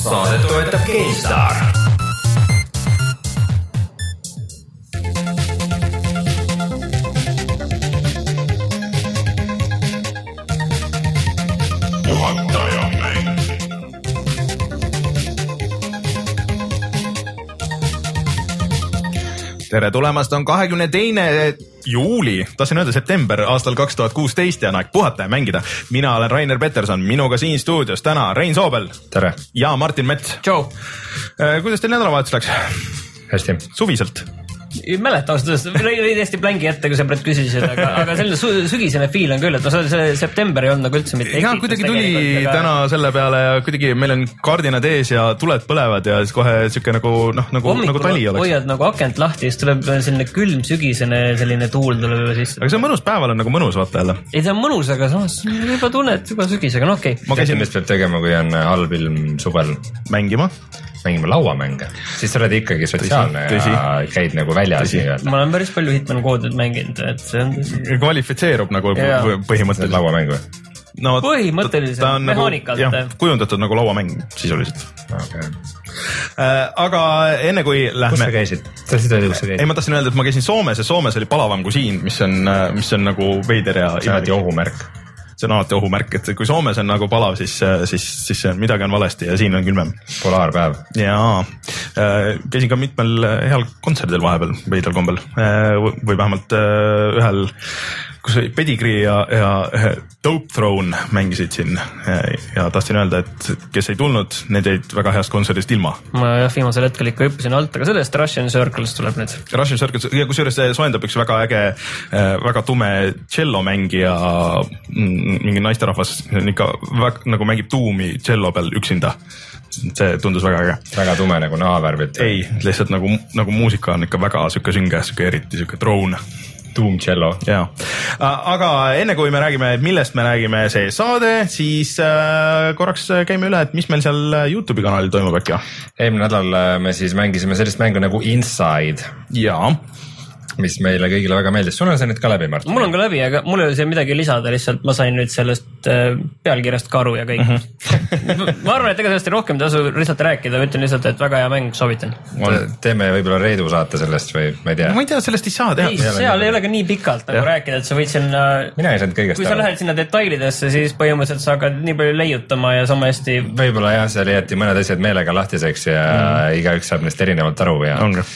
saadet toetab GameStar. tere tulemast, on kahekümne teine juuli, tahtsin öelda september aastal kaks tuhat kuusteist ja on aeg puhata ja mängida. mina olen Rainer Peterson, minuga siin stuudios täna Rein Soobel. tere. ja Martin Mets. kuidas teil nädalavahetus läks? hästi. suviselt ei mäleta ausalt öeldes, lõi täiesti plängi ette, kui sa praegu küsisid, aga, aga selline su, sügisene feel on küll, et noh, see september ei olnud nagu üldse mitte. ja kuidagi tuli aga... täna selle peale ja kuidagi meil on kardinad ees ja tuled põlevad ja siis kohe sihuke nagu noh, nagu, nagu tali oleks. hoiad nagu akent lahti, siis tuleb selline külm sügisene selline tuul tuleb sisse. aga see on mõnus, päeval on nagu mõnus vaata jälle. ei, see on mõnus, aga samas juba tunned juba sügis, aga no okei okay.. ma käisin, mis peab tegema, kui on halb ilm suvel? mängima mängima lauamänge, siis sa oled ikkagi sotsiaalne tõsi, ja tõsi. käid nagu väljas nii-öelda. ma olen päris palju Hitman koodid mänginud, et see on tõsi. kvalifitseerub nagu ja. põhimõtteliselt. lauamäng või? no põhimõtteliselt, mehaanikalt nagu,. kujundatud nagu lauamäng sisuliselt okay.. Äh, aga enne kui lähme. kus sa käisid? tahtsid öelda, kus sa käisid? ei, ma tahtsin öelda, et ma käisin Soomes ja Soomes oli palavam kui siin, mis on, mis on nagu veider ja. see on alati ohumärk see on alati ohumärk, et kui Soomes on nagu palav, siis, siis, siis midagi on valesti ja siin on külmem. polaarpäev. jaa, käisin ka mitmel heal kontserdil vahepeal veidral kombel või vähemalt ühel kus oli Pedigree ja, ja Dope Throne mängisid siin ja, ja tahtsin öelda, et kes ei tulnud, need jäid väga heast kontserdist ilma. ma jah, viimasel hetkel ikka hüppasin alt, aga sellest Russian Circles tuleb nüüd. Russian Circles ja kusjuures see soojendab üks väga äge, väga tume tšellomängija, mm, mingi naisterahvas, ikka väga, nagu mängib tuumi tšello peal üksinda see tundus väga äge. väga tume nagu nahavärvilt? ei, lihtsalt nagu, nagu muusika on ikka väga sihuke sünge, sihuke eriti sihuke drone Doom cello. ja, aga enne kui me räägime, millest me räägime see saade, siis äh, korraks käime üle, et mis meil seal Youtube'i kanalil toimub äkki. eelmine nädal äh, me siis mängisime sellist mängu nagu Inside. jaa mis meile kõigile väga meeldis, sul on see nüüd ka läbi, Mart? mul on ka läbi, aga mul ei ole siia midagi lisada, lihtsalt ma sain nüüd sellest äh, pealkirjast ka aru ja kõik mm. -hmm. ma arvan, et ega sellest rohkem ei tasu lihtsalt rääkida, ma ütlen lihtsalt, et väga hea mäng, soovitan. teeme võib-olla Reidu saate sellest või ma ei tea. ma ei tea, sellest ei saa teha. seal ei ole ka nii pikalt nagu rääkida, et sa võid sinna. mina ei saanud kõigest aru. kui sa lähed sinna detailidesse, siis põhimõtteliselt sa hakkad nii palju leiutama ja sama hästi. võib-olla jah, seal jäeti mõned asjad meelega lahtiseks ja mm. igaüks saab neist erinevalt aru ja. ongi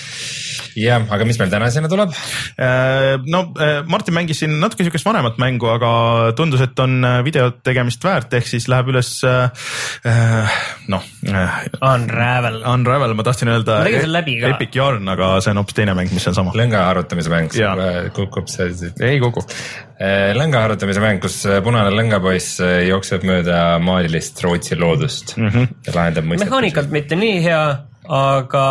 jah, aga mis meil täna sinna tuleb? Äh, no äh, Martin mängis siin natuke siukest vanemat mängu, aga tundus, et on äh, videot tegemist väärt, ehk siis läheb üles noh. Unravel. Unravel, ma tahtsin öelda. ma tegin selle läbi ka. Epic Yarn, aga see on hoopis teine mäng, mis on sama. lõnga arvutamise mäng, kukub see. ei kuku. lõnga arvutamise mäng, kus punane lõngapoiss jookseb mööda maalilist Rootsi loodust mm -hmm. ja lahendab mõistetusi. mehaanikalt mitte nii hea aga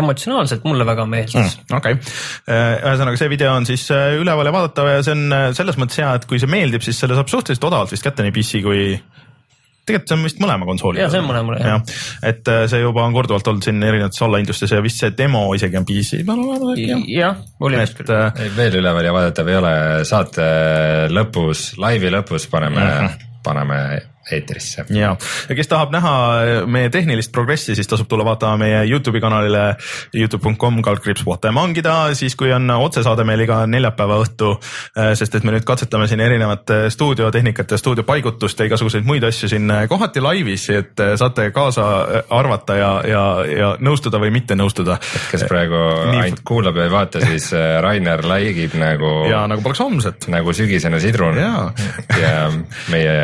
emotsionaalselt mulle väga meeldis mm,. okei okay., ühesõnaga see video on siis äh, üleval ja vaadatav ja see on äh, selles mõttes hea, et kui see meeldib, siis selle saab suhteliselt odavalt vist kätte nii PC kui tegelikult see on vist mõlema konsooli ja see on mõlemale jah ja,. et äh, see juba on korduvalt olnud siin erinevates allahindlustes ja vist see demo isegi on PC peal olemas äkki. jah, oli vist küll. veel üleval ja vaadatav ei ole, saate lõpus, laivi lõpus paneme mm, -hmm. paneme eetrisse. ja, ja kes tahab näha meie tehnilist progressi, siis tasub tulla vaatama meie Youtube'i kanalile Youtube.com kaldkriips What I mangida, siis kui on otsesaade meil iga neljapäeva õhtu. Äh, sest et me nüüd katsetame siin erinevat äh, stuudiotehnikat ja stuudiopaigutust ja igasuguseid muid asju siin äh, kohati laivis, et saate kaasa arvata ja, ja, ja nõustuda või mitte nõustuda. kes praegu Nii... ainult kuulab ja ei vaata, siis Rainer laigib nagu. ja nagu poleks homset. nagu sügisene sidrun ja, meie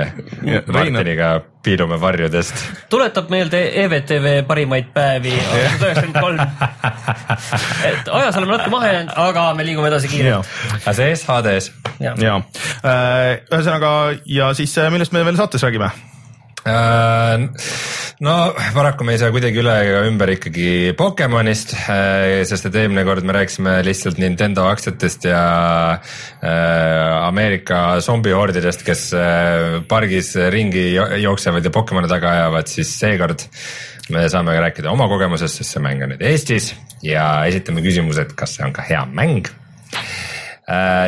Martiniga piilume varjudest. tuletab meelde EVTV parimaid päevi aastal tuhat üheksakümmend kolm. et ajas oleme natuke maha jäänud, aga me liigume edasi kiirelt. aga see SHD-s. ja, ja., äh, ühesõnaga ja siis äh, millest me veel saates räägime? Äh, no paraku me ei saa kuidagi üle ega ümber ikkagi Pokemonist, äh, sest et eelmine kord me rääkisime lihtsalt Nintendo aktsiatest ja äh, Ameerika zombihordidest, kes pargis ringi jooksevad ja Pokemone taga ajavad, siis seekord me saame rääkida oma kogemusest, sest see mäng on nüüd Eestis ja esitame küsimuse, et kas see on ka hea mäng.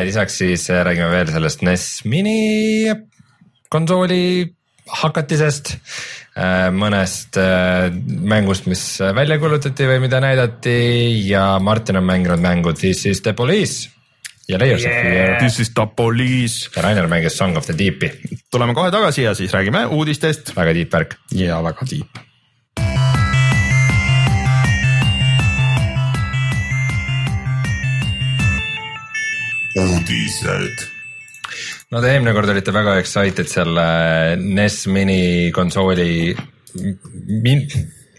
lisaks siis räägime veel sellest NES mini konsooli hakatisest, mõnest äh, mängust, mis välja kuulutati või mida näidati ja Martin on mänginud mängu This is the police ja Layers yeah. of Fear This is the police. ja Rainer mängis Song of the Deep'i, tuleme kohe tagasi ja siis räägime uudistest väga tiip värk. ja väga tiip. uudised. No te eelmine kord olite väga excited selle NES mini konsooli min,,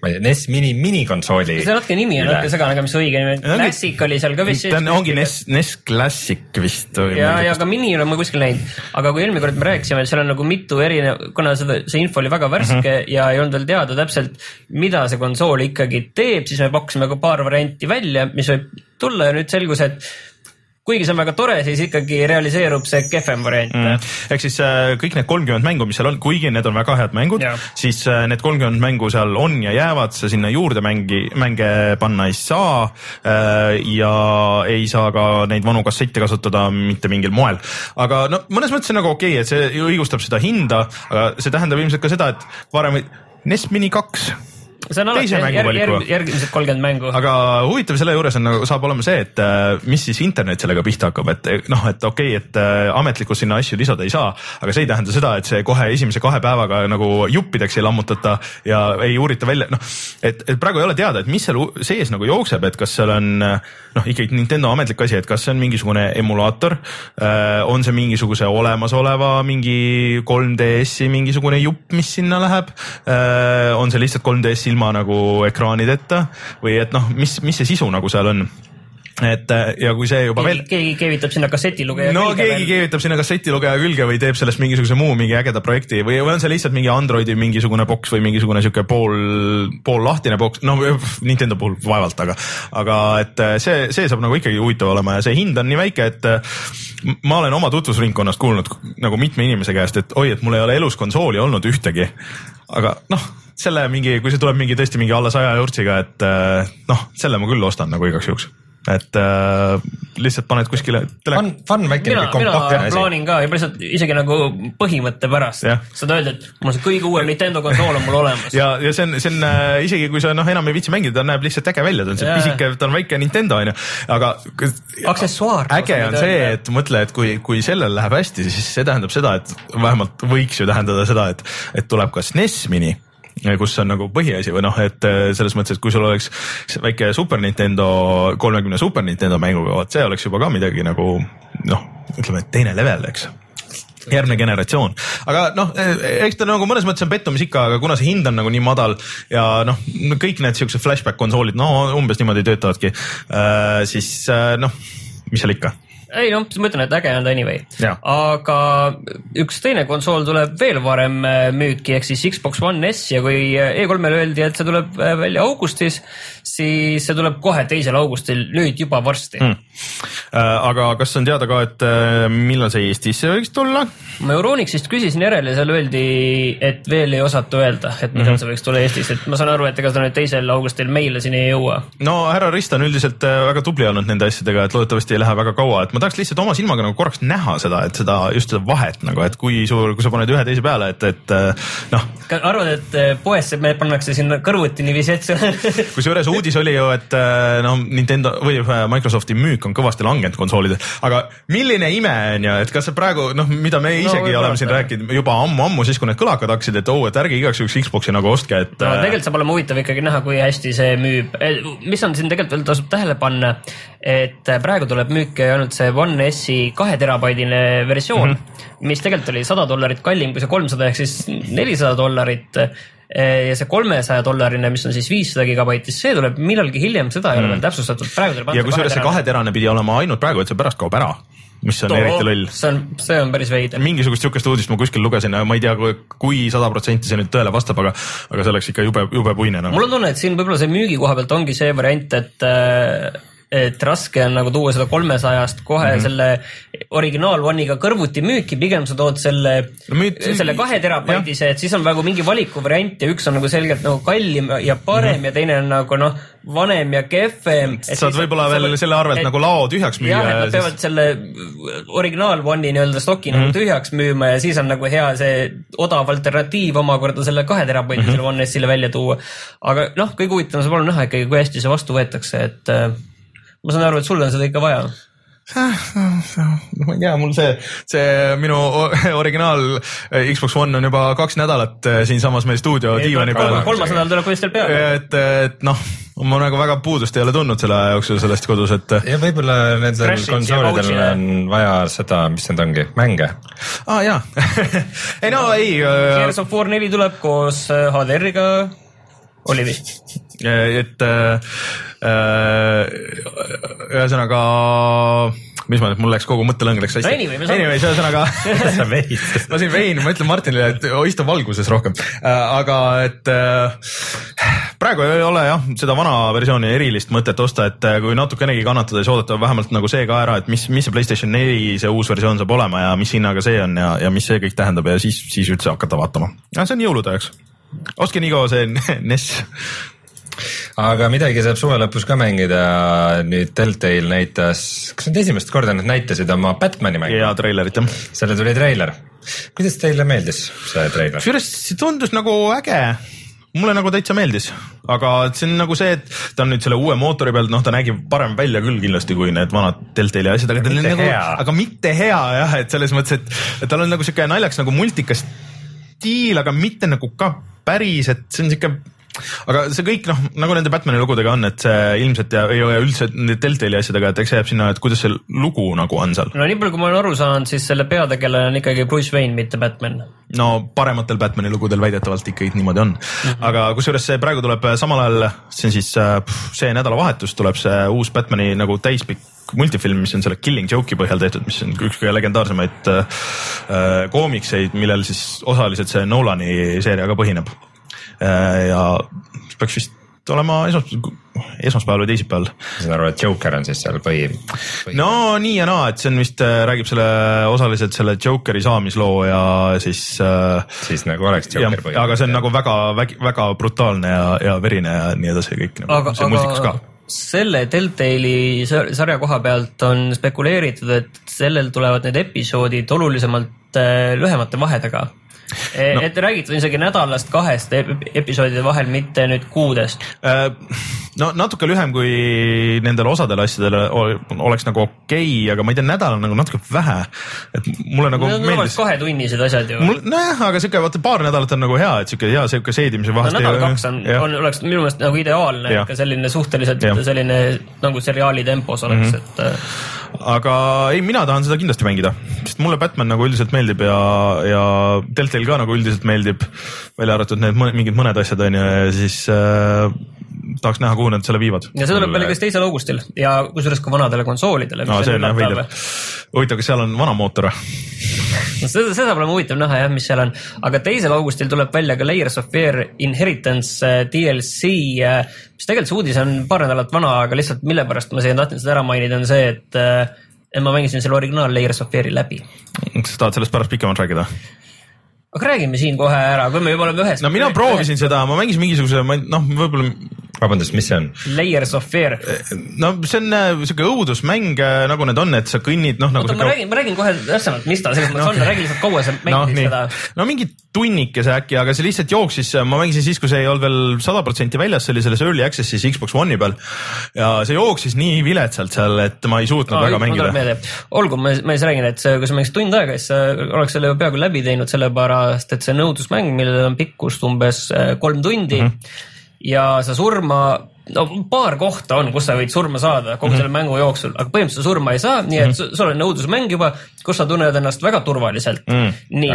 ma ei tea, NES mini minikonsooli. see natuke nimi on natuke segane, aga mis see õige nimi on, Classic oli seal ka vist ta on, ongi NES, NES Classic vist. ja, ja ka mini olen ma kuskil näinud, aga kui eelmine kord me rääkisime, et seal on nagu mitu erinev, kuna seda, see info oli väga värske mm -hmm. ja ei olnud veel teada täpselt, mida see konsool ikkagi teeb, siis me pakkusime ka paar varianti välja, mis võib tulla ja nüüd selgus, et kuigi see on väga tore, siis ikkagi realiseerub see kehvem variant mm.. ehk siis äh, kõik need kolmkümmend mängu, mis seal on, kuigi need on väga head mängud siis äh, need kolmkümmend mängu seal on ja jäävad, sa sinna juurde mängi, mänge panna ei saa äh, ja ei saa ka neid vanu kassette kasutada mitte mingil moel. aga no mõnes mõttes on nagu okei okay,, et see õigustab seda hinda, aga see tähendab ilmselt ka seda, et varem NES Mini kaks see on alati järg, järgmised kolmkümmend mängu. aga huvitav selle juures on nagu saab olema see, et äh, mis siis internet sellega pihta hakkab, et eh, noh, et okei okay,, et äh, ametlikult sinna asju lisada ei saa, aga see ei tähenda seda, et see kohe esimese kahe päevaga nagu juppideks ei lammutata ja ei uurita välja, noh, et, et praegu ei ole teada, et mis seal sees nagu jookseb, et kas seal on äh, noh, ikkagi Nintendo ametlik asi, et kas see on mingisugune emulaator, on see mingisuguse olemasoleva mingi 3DS-i mingisugune jupp, mis sinna läheb, on see lihtsalt 3DS ilma nagu ekraanideta või et noh, mis, mis see sisu nagu seal on et äh, ja kui see juba veel keegi keevitab sinna kassetilugeja no külge keegi veel. keevitab sinna kassetilugeja külge või teeb sellest mingisuguse muu mingi ägeda projekti või või on see lihtsalt mingi Androidi mingisugune boks või mingisugune sihuke pool, poollahtine boks, no Nintendo puhul vaevalt, aga, aga et äh, see, see saab nagu ikkagi huvitav olema ja see hind on nii väike, et äh, ma olen oma tutvusringkonnast kuulnud nagu mitme inimese käest, et oi, et mul ei ole elus konsooli olnud ühtegi. aga noh, selle mingi, kui see tuleb mingi tõesti mingi alla saja eurtsiga, et noh, selle ma küll ostan nagu igaks juhuks, et äh, lihtsalt paned kuskile tele- Fun, fun väike mina, mina kompaktne asi. plaanin ka juba lihtsalt isegi nagu põhimõtte pärast saad öelda, et mul see kõige uuem Nintendo konsool on mul olemas. ja, ja see on, see on äh, isegi kui sa noh, enam ei viitsi mängida, ta näeb lihtsalt äge välja, ta on see pisike, ta on väike Nintendo onju, aga. Aksessuaar, äge on see, et mõtle, et kui, kui sellel läheb hästi, siis see tähendab seda, et vähemalt võiks ju tähendada seda, et, et tuleb ka SNES Mini kus on nagu põhiasi või noh, et äh, selles mõttes, et kui sul oleks väike Super Nintendo, kolmekümne Super Nintendo mänguga, vot see oleks juba ka midagi nagu noh, ütleme, et teine level, eks. Järgmine generatsioon, aga noh, eks ta nagu mõnes mõttes on pettumus ikka, aga kuna see hind on nagu nii madal ja noh, kõik need siuksed flashback konsoolid, no umbes niimoodi töötavadki, siis äh, noh, mis seal ikka ei noh, ma ütlen, et äge on ta anyway aga üks teine konsool tuleb veel varem äh, müüki ehk siis Xbox One S ja kui äh, E3-l öeldi, et see tuleb äh, välja augustis, siis see tuleb kohe teisel augustil, nüüd juba varsti mm.. aga kas on teada ka, et millal see Eestisse võiks tulla? ma Euronixist küsisin järele, seal öeldi, et veel ei osata öelda, et millal mm -hmm. see võiks tulla Eestis, et ma saan aru, et ega ta nüüd teisel augustil meile siin ei jõua. no härra Rist on üldiselt väga tubli olnud nende asjadega, et loodetavasti ei lähe väga kaua, et ma tahaks lihtsalt oma silmaga nagu korraks näha seda, et seda just seda vahet nagu, et kui suur, kui sa paned ühe teise peale, et, et äh, noh, arvad, et äh, poes me pannakse sinna kõrvuti niiviisi, et see kusjuures uudis oli ju, et äh, no Nintendo või Microsofti müük on kõvasti langenud konsoolidel, aga milline ime on ju, et kas see praegu noh, mida me isegi võib-olla oleme siin rääkinud juba ammu-ammu siis, kui need kõlakad hakkasid, et oo, et ärge igaks juhuks Xbox'i nagu ostke, et no tegelikult saab olema huvitav ikkagi näha, kui hästi see müüb. mis on siin tegelikult veel tasub tähele panna, et praegu tuleb müüki ainult see One S-i kahe terabaidine versioon mm, -hmm. mis tegelikult oli sada dollarit kallim kui see kolmsada ehk siis nelisada dollarit ja see kolmesaja dollarine, mis on siis viissada gigabaiti, see tuleb millalgi hiljem, seda ei ole veel täpsustatud, praegu tuleb. Mm. ja kusjuures see kaheterane pidi olema ainult praegu, et see pärast kaob ära, mis on eriti loll see on, see on päris veider. mingisugust sihukest uudist ma kuskil lugesin, ma ei tea, kui sada protsenti see nüüd tõele vastab, aga, aga see oleks ikka jube, jube puine nagu mul. on tunne, et siin võib-olla see müügi koha pealt ongi see variant, et äh, et raske on nagu tuua seda kolmesajast kohe mm -hmm. selle originaal One'iga kõrvuti müüki, pigem sa tood selle No müüd- selle kahe terabaidise, et siis on nagu mingi valikuvariant ja üks on nagu selgelt nagu kallim ja parem mm Mhm. -hmm. ja teine on nagu noh, vanem ja kehvem. saad võib-olla veel selle arvelt nagu lao tühjaks müüa jah, et nad siis- peavad selle originaal One'i nii-öelda stoki mm Mhm. -hmm. nagu tühjaks müüma ja siis on nagu hea see odav alternatiiv omakorda selle kahe terabaidisele Mhm. mm -hmm. One S-ile välja tuua. aga noh, kõige huvitavam saab olema näha ikkagi, kui hästi see vastu võetakse, et äh, ma saan aru, et sul on seda ikka vaja. no ma ei tea, mul see, see minu originaal eh, Xbox One on juba kaks nädalat eh, siinsamas meil stuudio diivani peal. kolmas nädal tuleb vist veel peale. et, et noh, ma nagu väga puudust ei ole tundnud selle aja jooksul sellest kodus, et ja võib-olla nendel konsoolidel on vaja seda, mis need ongi, mänge. aa ah, jaa ei no ei Gears of War neli tuleb koos äh, HDR-iga, oli vist? et äh, äh, ühesõnaga, mis ma nüüd, mul läks kogu mõttelõng läks hästi No anyway, me saame- Anyways, ühesõnaga ma siin vein, ma ütlen Martinile, et istu valguses rohkem äh,, aga et äh, praegu ei ole jah, seda vana versiooni erilist mõtet osta, et äh, kui natukenegi kannatada, siis oodata vähemalt nagu see ka ära, et mis, mis see Playstation neli, see uus versioon saab olema ja mis hinnaga see on ja, ja mis see kõik tähendab ja siis, siis üldse hakata vaatama. see on jõulude ajaks. ostke nii kaua see NES. Aga midagi saab suve lõpus ka mängida, nüüd Telltale näitas, kas nüüd esimest korda nad näitasid oma Batman'i mängu ja treilerit jah. selle tuli treiler. kuidas teile meeldis see treiler? kusjuures see tundus nagu äge mulle nagu täitsa meeldis, aga see on nagu see, et ta on nüüd selle uue mootori peal, noh, ta nägi parem välja küll kindlasti kui need vanad Deltali asjad, aga ta Mitte nagu aga mitte hea jah, et selles mõttes, et, et tal on nagu sihuke naljakas nagu multikas stiil, aga mitte nagu ka päris, et see on sihuke aga see kõik noh, nagu nende Batman'i lugudega on, et see ilmselt ja, ja üldse Deltali asjadega, et eks see jääb sinna, et kuidas see lugu nagu on seal. no nii palju, kui ma olen aru saanud, siis selle peategelane on ikkagi Bruce Wayne, mitte Batman. no parematel Batman'i lugudel väidetavalt ikkagi niimoodi on mm. -hmm. aga kusjuures see praegu tuleb samal ajal, see on siis äh, pff, see nädalavahetus tuleb see uus Batman'i nagu täispikk multifilm, mis on selle Killing Joke'i põhjal tehtud, mis on üks kõige legendaarsemaid äh, äh, koomikseid, millel siis osaliselt see Nolani seeria ka põhineb äh,. Ja peaks vist olema esmaspäeval, esmaspäeval või teisipäeval ma saan aru, et Joker on siis seal põhi, põhi.. no nii ja naa, et see on vist äh, räägib selle osaliselt selle Jokeri saamisloo ja siis äh, siis nagu oleks Joker, põhi. aga see on nagu väga, väga brutaalne ja, ja verine ja nii edasi ja kõik nagu aga, see multikas ka aga. selle Deltali sar- sarja koha pealt on spekuleeritud, et sellel tulevad need episoodid olulisemalt äh, lühemate vahedega. No. et räägitud on isegi nädalast kahest ep- episoodide vahel, mitte nüüd kuudest. Äh, no natuke lühem kui nendel osadel asjadel ol- oleks nagu okei okay,, aga ma ei tea, nädal on nagu natuke vähe. et mulle nagu on meeldis. kahetunnised asjad ju. nojah, aga sihuke vaata paar nädalat on nagu hea, et sihuke hea sihuke seedimise no vahest. nädal kaks on, on, oleks minu meelest nagu ideaalne, ikka selline suhteliselt Jah. selline nagu seriaali tempos oleks mm, -hmm. et äh, aga ei, mina tahan seda kindlasti mängida, sest mulle Batman nagu üldiselt meeldib ja, ja Deltail ka nagu üldiselt meeldib. välja arvatud need mõned, mingid mõned asjad on ju ja siis äh, tahaks näha, kuhu nad selle viivad. ja see tuleb veel kas teisel augustil ja kusjuures ka vanadele konsoolidele. no see on jah veider. huvitav, kas seal on vana mootor no seda, seda pole huvitav näha jah, mis seal on, aga teisel augustil tuleb välja ka Layers of Fear Inheritance äh, DLC, mis tegelikult see uudis on paar nädalat vana, aga lihtsalt mille pärast ma siia tahtsin seda ära mainida, on see, et äh, et ma mängisin selle originaal Layers of Fear'i läbi. kas sa tahad sellest pärast pikemalt rääkida? aga räägime siin kohe ära, kui me juba oleme ühes. no mina proovisin seda, ma mängisin mingisuguse, noh, võib-olla vabandust, mis see on? Layers of Fear. no see on äh, sihuke õudusmäng äh, nagu need on, et sa kõnnid noh nagu oota, ma räägin, ma räägin kohe täpsemalt, mis ta selles mõttes on, räägi lihtsalt kaua sa mängisid nii seda., no mingi tunnikese äkki, aga see lihtsalt jooksis, ma mängisin siis, kui see ei olnud veel sada protsenti väljas, see oli selles early access'is Xbox One'i peal. ja see jooksis nii viletsalt seal, et ma ei suutnud Aa, väga mängida. olgu, ma, ma siis räägin, et see, kui sa mängisid tund aega, siis sa oleks selle peaaegu läbi teinud, sellepärast et see on õudusmäng, millel on pikkust umbes äh, kolm tundi mm. -hmm. Ja sa surma, no paar kohta on, kus sa võid surma saada kogu mm -hmm. selle mängu jooksul, aga põhimõtteliselt sa surma ei saa, nii et mm -hmm. sul on õudusmäng juba, kus sa tunned ennast väga turvaliselt mm,. nii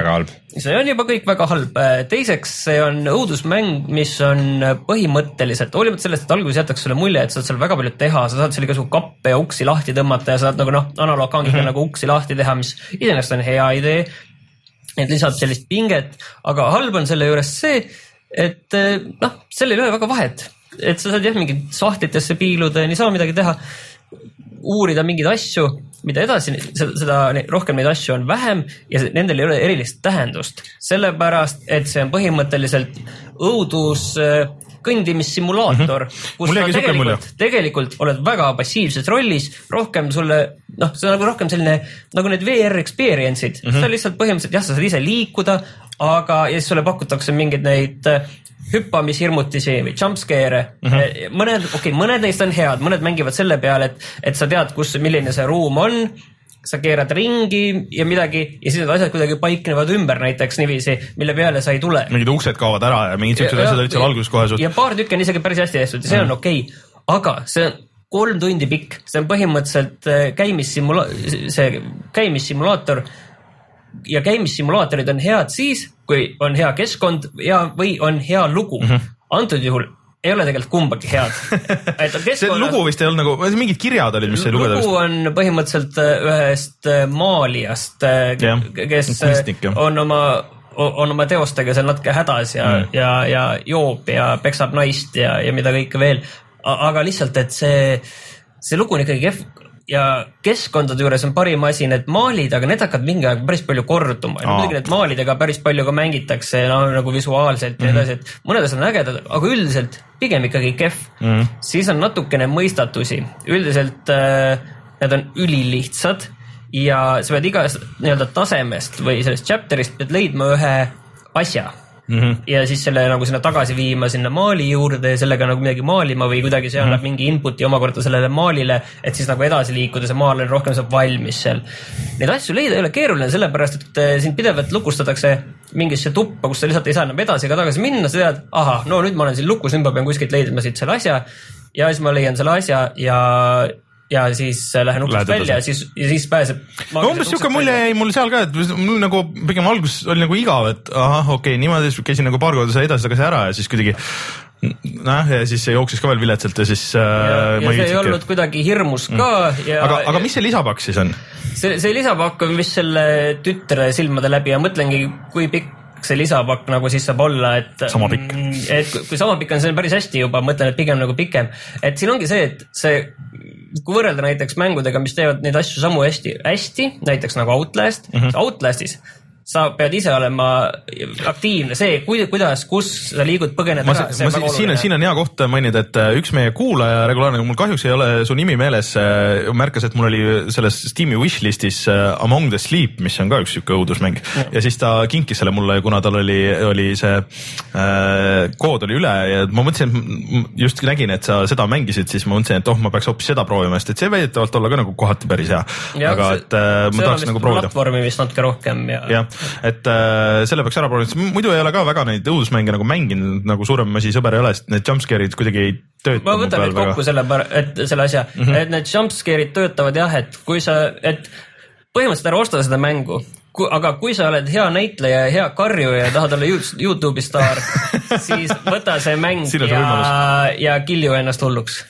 see on juba kõik väga halb. teiseks, see on õudusmäng, mis on põhimõtteliselt, hoolimata sellest, et alguses jätakse sulle mulje, et sa saad seal väga palju teha, sa saad seal igasugu kappe ja uksi lahti tõmmata ja saad nagu noh, analoogkangiga mm -hmm. nagu uksi lahti teha, mis iseenesest on hea idee. et lisab sellist pinget, aga halb on selle juures see, et eh, noh, seal ei ole väga vahet, et sa saad jah, mingit sahtlitesse piiluda ja niisama midagi teha uurida mingeid asju, mida edasi, seda, seda rohkem neid asju on vähem ja nendel ei ole erilist tähendust, sellepärast et see on põhimõtteliselt õudus äh, kõndimissimulaator mm, -hmm. kus sa tegelikult, tegelikult oled väga passiivses rollis, rohkem sulle noh, see on nagu rohkem selline nagu need VR experience'id mm, -hmm. sa lihtsalt põhimõtteliselt jah, sa saad ise liikuda, aga ja siis sulle pakutakse mingeid neid äh, hüppamishirmutisi või jumpscare'e mm. -hmm. mõned, okei okay,, mõned neist on head, mõned mängivad selle peale, et, et sa tead, kus, milline see ruum on sa keerad ringi ja midagi ja siis need asjad kuidagi paiknevad ümber näiteks niiviisi, mille peale sa ei tule. mingid uksed kaovad ära ja mingid siuksed asjad olid seal alguses kohe suht ja paar tükki on isegi päris hästi tehtud ja see on okei okay., aga see on kolm tundi pikk, see on põhimõtteliselt äh, käimissimula-, see käimissimulaator ja käimissimulaatorid on head siis, kui on hea keskkond ja, või on hea lugu mm. -hmm. antud juhul ei ole tegelikult kumbagi head. see lugu vist ei olnud nagu, mingid kirjad olid, mis sai lugeda lugu on põhimõtteliselt äh, ühest äh, maalijast, Jah, kes kunstnik, on oma, on oma teostega seal natuke hädas ja mm., ja, ja joob ja peksab naist ja, ja mida kõike veel. aga lihtsalt, et see, see lugu on ikkagi kehv ja keskkondade juures on parim asi need maalid, aga need hakkavad mingi aeg päris palju korduma. Ja muidugi need maalidega päris palju ka mängitakse no, nagu visuaalselt ja nii edasi, et mõned asjad on ägedad, aga üldiselt pigem ikkagi kehv. Mm. -hmm. siis on natukene mõistatusi, üldiselt äh, need on ülilihtsad ja sa pead igast nii-öelda tasemest või sellest chapter'ist pead leidma ühe asja mm. -hmm. ja siis selle nagu sinna tagasi viima sinna maali juurde ja sellega nagu midagi maalima või kuidagi see annab mm -hmm. mingi input'i omakorda sellele maalile, et siis nagu edasi liikuda, see maal on rohkem saab valmis seal. Neid asju leida ei ole keeruline, sellepärast et äh, sind pidevalt lukustatakse mingisse tuppa, kus sa lihtsalt ei saa enam edasi ega tagasi minna, sa tead, ahah, no nüüd ma olen siin lukus, nüüd ma pean kuskilt leidma siit selle asja ja siis ma leian selle asja ja ja siis lähen uksest välja, siis, ja siis pääseb. no umbes siuke mulje jäi mul seal ka, et mul nagu pigem alguses oli nagu igav, et ahah, okei okay,, niimoodi siis käisin nagu paar korda seal edasi-tagasi ära ja siis kuidagi noh, ja siis see jooksis ka veel viletsalt ja siis äh, ja, ja see ei olnud kuidagi hirmus ka ja aga, aga mis see lisapakk siis on? see, see lisapakk on vist selle tütre silmade läbi ja mõtlengi, kui pikk see lisapakk nagu siis saab olla, et. Sama pikk. et kui, kui sama pikk on, see on päris hästi juba, mõtlen, et pigem nagu pikem. et siin ongi see, et see, kui võrrelda näiteks mängudega, mis teevad neid asju samu hästi, hästi, näiteks nagu Outlast mm, -hmm. Outlastis sa pead ise olema aktiivne, see, kuidas, kus sa liigud, põgened siin on, siin on hea koht mainida, et äh, üks meie kuulaja regulaarne, mul kahjuks ei ole su nimi meeles, märkas, et mul oli selles Steam'i wishlist'is äh, Among the Sleep, mis on ka üks sihuke õudusmäng ja. ja siis ta kinkis selle mulle, kuna tal oli, oli see äh, kood oli üle ja ma mõtlesin, just nägin, et sa seda mängisid, siis ma mõtlesin, et oh, ma peaks hoopis seda proovima, sest et see väidetavalt olla ka nagu kohati päris hea. aga et äh, ma tahaks nagu proovida. platvormi vist natuke rohkem ja, jah, et äh, selle peaks ära proovima, muidu ei ole ka väga neid õudusmänge nagu mänginud, nagu suurem asi sõber ei ole, sest need jumpscare'id kuidagi ei tööta ma võtan nüüd kokku selle, et selle asja. Mm, -hmm. et need jumpscare'id töötavad jah, et kui sa, et põhimõtteliselt ära osta seda mängu, aga kui sa oled hea näitleja ja hea karjuja ja tahad olla Yout- Youtube'i staar, siis võta see mäng on see ja, ja kilju ennast hulluks.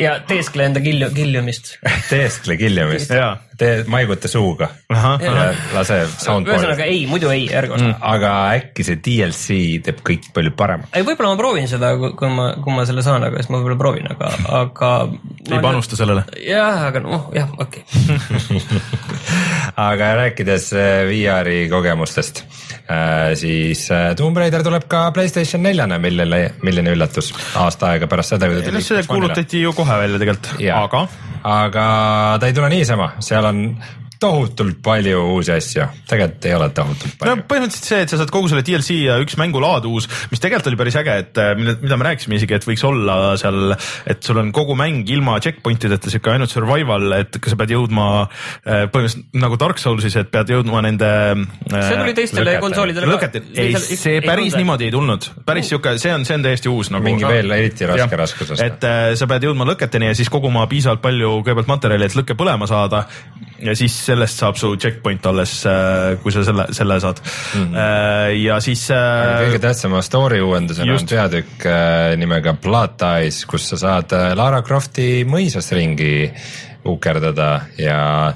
Ja teeskle enda kilju, kiljumist. teeskle kiljumist. Jaa., tee, maiguta suuga ahah, ja lase soundboard'i ühesõnaga. ei, muidu ei, ärge osta mm.. aga äkki see DLC teeb kõik palju paremaks. ei, võib-olla ma proovin seda, kui ma, kui ma selle saan, aga siis ma võib-olla proovin, aga, aga. ei panusta sellele. jah, aga noh, jah, okei okay. aga rääkides äh, VR-i kogemustest, siis äh, Tomb Raider tuleb ka Playstation neljane, millele, milline üllatus aasta aega pärast seda, kui ta tuli. see kuulutati ju kohe välja tegelikult, aga aga ta ei tule niisama, seal on tohutult palju uusi asju, tegelikult ei ole tohutult no palju. põhimõtteliselt see, et sa saad kogu selle DLC ja üks mängulaad uus, mis tegelikult oli päris äge, et äh, mida me rääkisime isegi, et võiks olla seal, et sul on kogu mäng ilma checkpoint ideta sihuke ainult survival, et sa pead jõudma äh, põhimõtteliselt nagu Dark Soulsis, et pead jõudma nende. see tuli teistele konsoolidele lõket, ei, see päris niimoodi ei tulnud, päris sihuke, see on, see on täiesti uus nagu. mingi veel eriti raske raskusest. et äh, sa pead jõudma lõketeni ja siis koguma piisavalt palju kõigepealt materjali, et lõke põlema saada ja siis sellest saab su checkpoint alles, kui sa selle, selle saad mm. -hmm. ja siis äh, kõige tähtsama story uuendusena Just. on peatükk äh, nimega Blood Ties, kus sa saad äh, Lara Crofti mõisas ringi ukerdada ja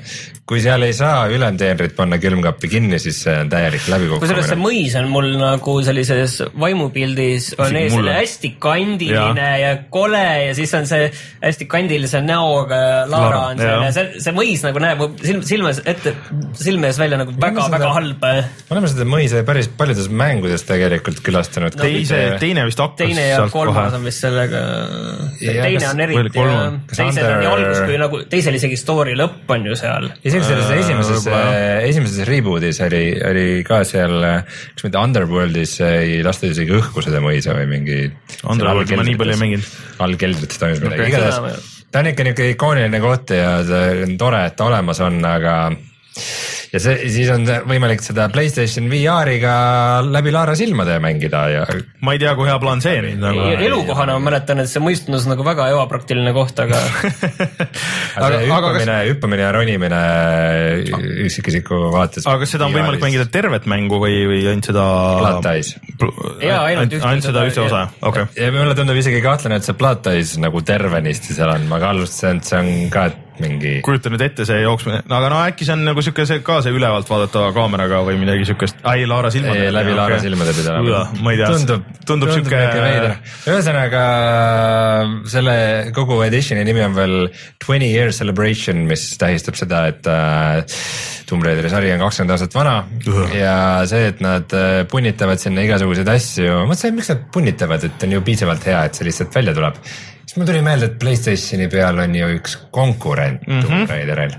kui seal ei saa ülemteenrit panna külmkappi kinni, siis see on täielik kusjuures see läbikukkumine. mõis on mul nagu sellises vaimupildis on ees mulle. selline hästi kandiline ja. ja kole ja siis on see hästi kandilise näoga Laara on ja see, see mõis nagu näeb silm, silmes ette, silme ees välja nagu seda- väga-väga halb. me oleme seda mõisa päris paljudes mängudes tegelikult külastanud. teise, teine vist hakkas teine ja kolmas kohe on vist sellega, teine kas- on eriti teisel on nii algus kui nagu teisel isegi story lõpp on ju seal. Isegi selles Äh, esimeses võib-olla,, esimeses reboot'is oli, oli ka seal, kas mitte Underworld'is ei lastud isegi õhku seda mõisa või mingi. Underworld'i ma nii palju ei mänginud.. all keldrites toimus midagi okay., igatahes ta on ikka niuke ikooniline koht ja see on tore, et ta olemas on, aga ja see, siis on võimalik seda Playstation VR-iga läbi Laara silmade mängida ja ma ei tea, kui hea plaan see nüüd nagu. elukohana ma mäletan, et see mõist tundus nagu väga ebapraktiline koht, aga aga aga kas, hüppamine, hüppamine ja ronimine üksikisiku vaates. aga kas seda on võimalik mängida tervet mängu või, või ainult seda? Ties. Jaa, ainult ühte ainult seda ühte osa, okei okay.. ja mulle tundub isegi kahtlane, et see Platais nagu tervenisti seal on, ma ka alustasin, et see on ka mingi. kujuta nüüd ette see jooksmine, aga no äkki see on nagu siuke see ka see ülevalt vaadatava kaameraga või midagi siukest, ai Laara silmade. läbi Laara silmade pidada. ma ei tea, tundub, tundub siuke veider. ühesõnaga selle kogu editioni nimi on veel Twenty Year Celebration, mis tähistab seda, et äh, Tomb Raideri sari on kakskümmend aastat vana ja see, et nad äh, punnitavad sinna igasuguseid asju, mõtlesin, miks nad punnitavad, et on ju piisavalt hea, et see lihtsalt välja tuleb. Siis mul tuli meelde, et Playstationi peal on ju üks konkurent mm -hmm. Tomb Raideril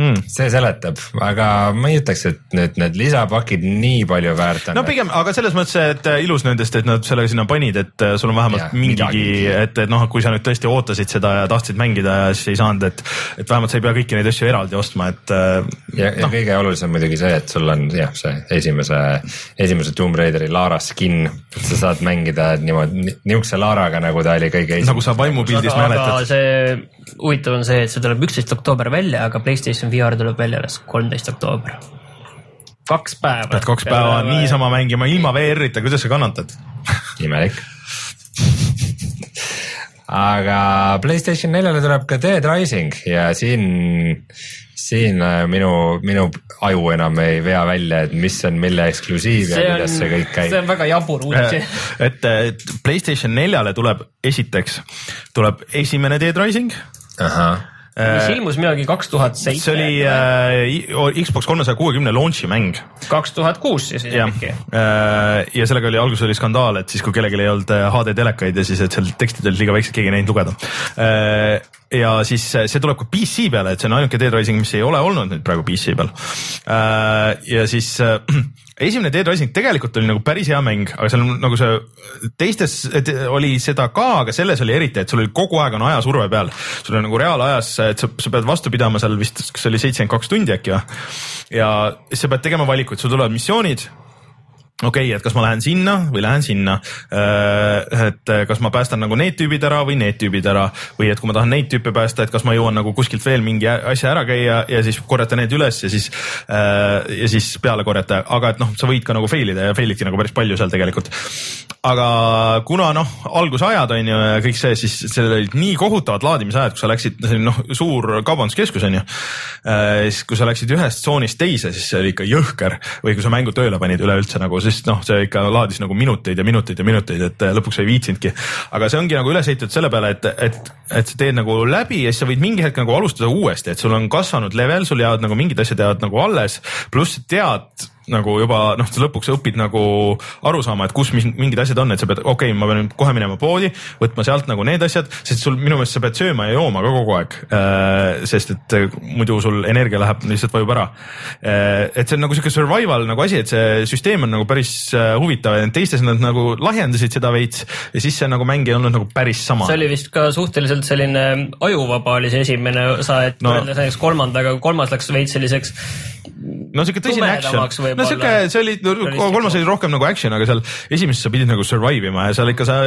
mm.. see seletab, aga ma ei ütleks, et need, need lisapakid nii palju väärt on. no pigem, aga selles mõttes, et äh, ilus nendest, et nad selle sinna panid, et äh, sul on vähemalt Jaa, mingigi et, et noh, kui sa nüüd tõesti ootasid seda ja tahtsid mängida ja siis ei saanud, et, et vähemalt sa ei pea kõiki neid asju eraldi ostma, et äh, ja, ja noh, kõige olulisem muidugi see, et sul on jah, see esimese, esimese Tomb Raideri Lara skin, sa saad mängida niimoodi, niisuguse Laraga, nagu ta oli kõige esimene. nagu sa vaimupildis mäletad. see huvitav on see, et see tuleb üksteist oktoober välja, aga Playstation VR tuleb välja alles kolmteist oktoober. kaks päeva. pead kaks päeva niisama mängima ilma VR-ita, kuidas sa kannatad? imelik. aga Playstation neljale tuleb ka Dead Rising ja siin, siin äh, minu, minu aju enam ei vea välja, et mis on mille eksklusiiv ja see on kuidas, see kõik see käib. on väga jabur uudis. et, et Playstation neljale tuleb esiteks, tuleb esimene Dead Rising. ahah, mis ilmus millalgi kaks tuhat seitse. see oli äh, Xbox kolmesaja kuuekümne launch'i mäng kaks tuhat kuus siis isegi. Äh, ja sellega oli alguses oli skandaal, et siis kui kellelgi ei olnud äh, HD telekaid ja siis, et seal tekstid olid liiga väiksed, keegi ei näinud lugeda. ja siis äh, see tuleb ka PC peale, et see on ainuke Dead Rising, mis ei ole olnud nüüd praegu PC peal. ja siis äh, esimene Dead Rising tegelikult oli nagu päris hea mäng, aga seal nagu see teistes oli seda ka, aga selles oli eriti, et sul oli kogu aeg on ajasurve peal. sul on nagu reaalajas, et sa, sa pead vastu pidama seal vist, kas see oli seitsekümmend kaks tundi äkki või? ja sa pead tegema valikuid, sul tulevad missioonid okei okay,, et kas ma lähen sinna või lähen sinna. et kas ma päästan nagu need tüübid ära või need tüübid ära või et kui ma tahan neid tüüpe päästa, et kas ma jõuan nagu kuskilt veel mingi asja ära käia ja siis korjata need üles ja siis ja siis peale korjata, aga et noh, sa võid ka nagu fail ida ja fail idki nagu päris palju seal tegelikult. Aga kuna noh, algusajad on ju ja kõik see, siis seal olid nii kohutavad laadimisajad, kui sa läksid, see oli noh, suur kaubanduskeskus on ju. siis kui sa läksid ühest tsoonist teise, siis see oli ikka jõhker või kui sa mängu tööle panid üleüldse nagu, sest noh, see ikka laadis nagu minuteid ja minuteid ja minuteid, et lõpuks ei viitsinudki. aga see ongi nagu üles ehitatud selle peale, et, et, et sa teed nagu läbi ja siis sa võid mingi hetk nagu alustada uuesti, et sul on kasvanud level, sul jäävad nagu mingid asjad jäävad nagu alles, pluss tead nagu juba noh, lõpuks õpid nagu aru saama, et kus mis, mingid asjad on, et sa pead, okei okay,, ma pean kohe minema poodi, võtma sealt nagu need asjad, sest sul minu meelest sa pead sööma ja jooma ka kogu aeg. sest et äh, muidu sul energia läheb, lihtsalt vajub ära. et see on nagu sihuke survival nagu asi, et see süsteem on nagu päris äh, huvitav ja teistes nad nagu lahjendasid seda veits ja siis see nagu mäng ei olnud nagu päris sama see. oli vist ka suhteliselt selline ajuvaba oli see esimene osa, et No. võrreldes näiteks kolmandaga, kolmas läks veits selliseks no sihuke tõsine action. No sihuke, see oli, kolmas oli rohkem nagu action, aga seal esimeses sa pidid nagu survive ima ja seal ikka sa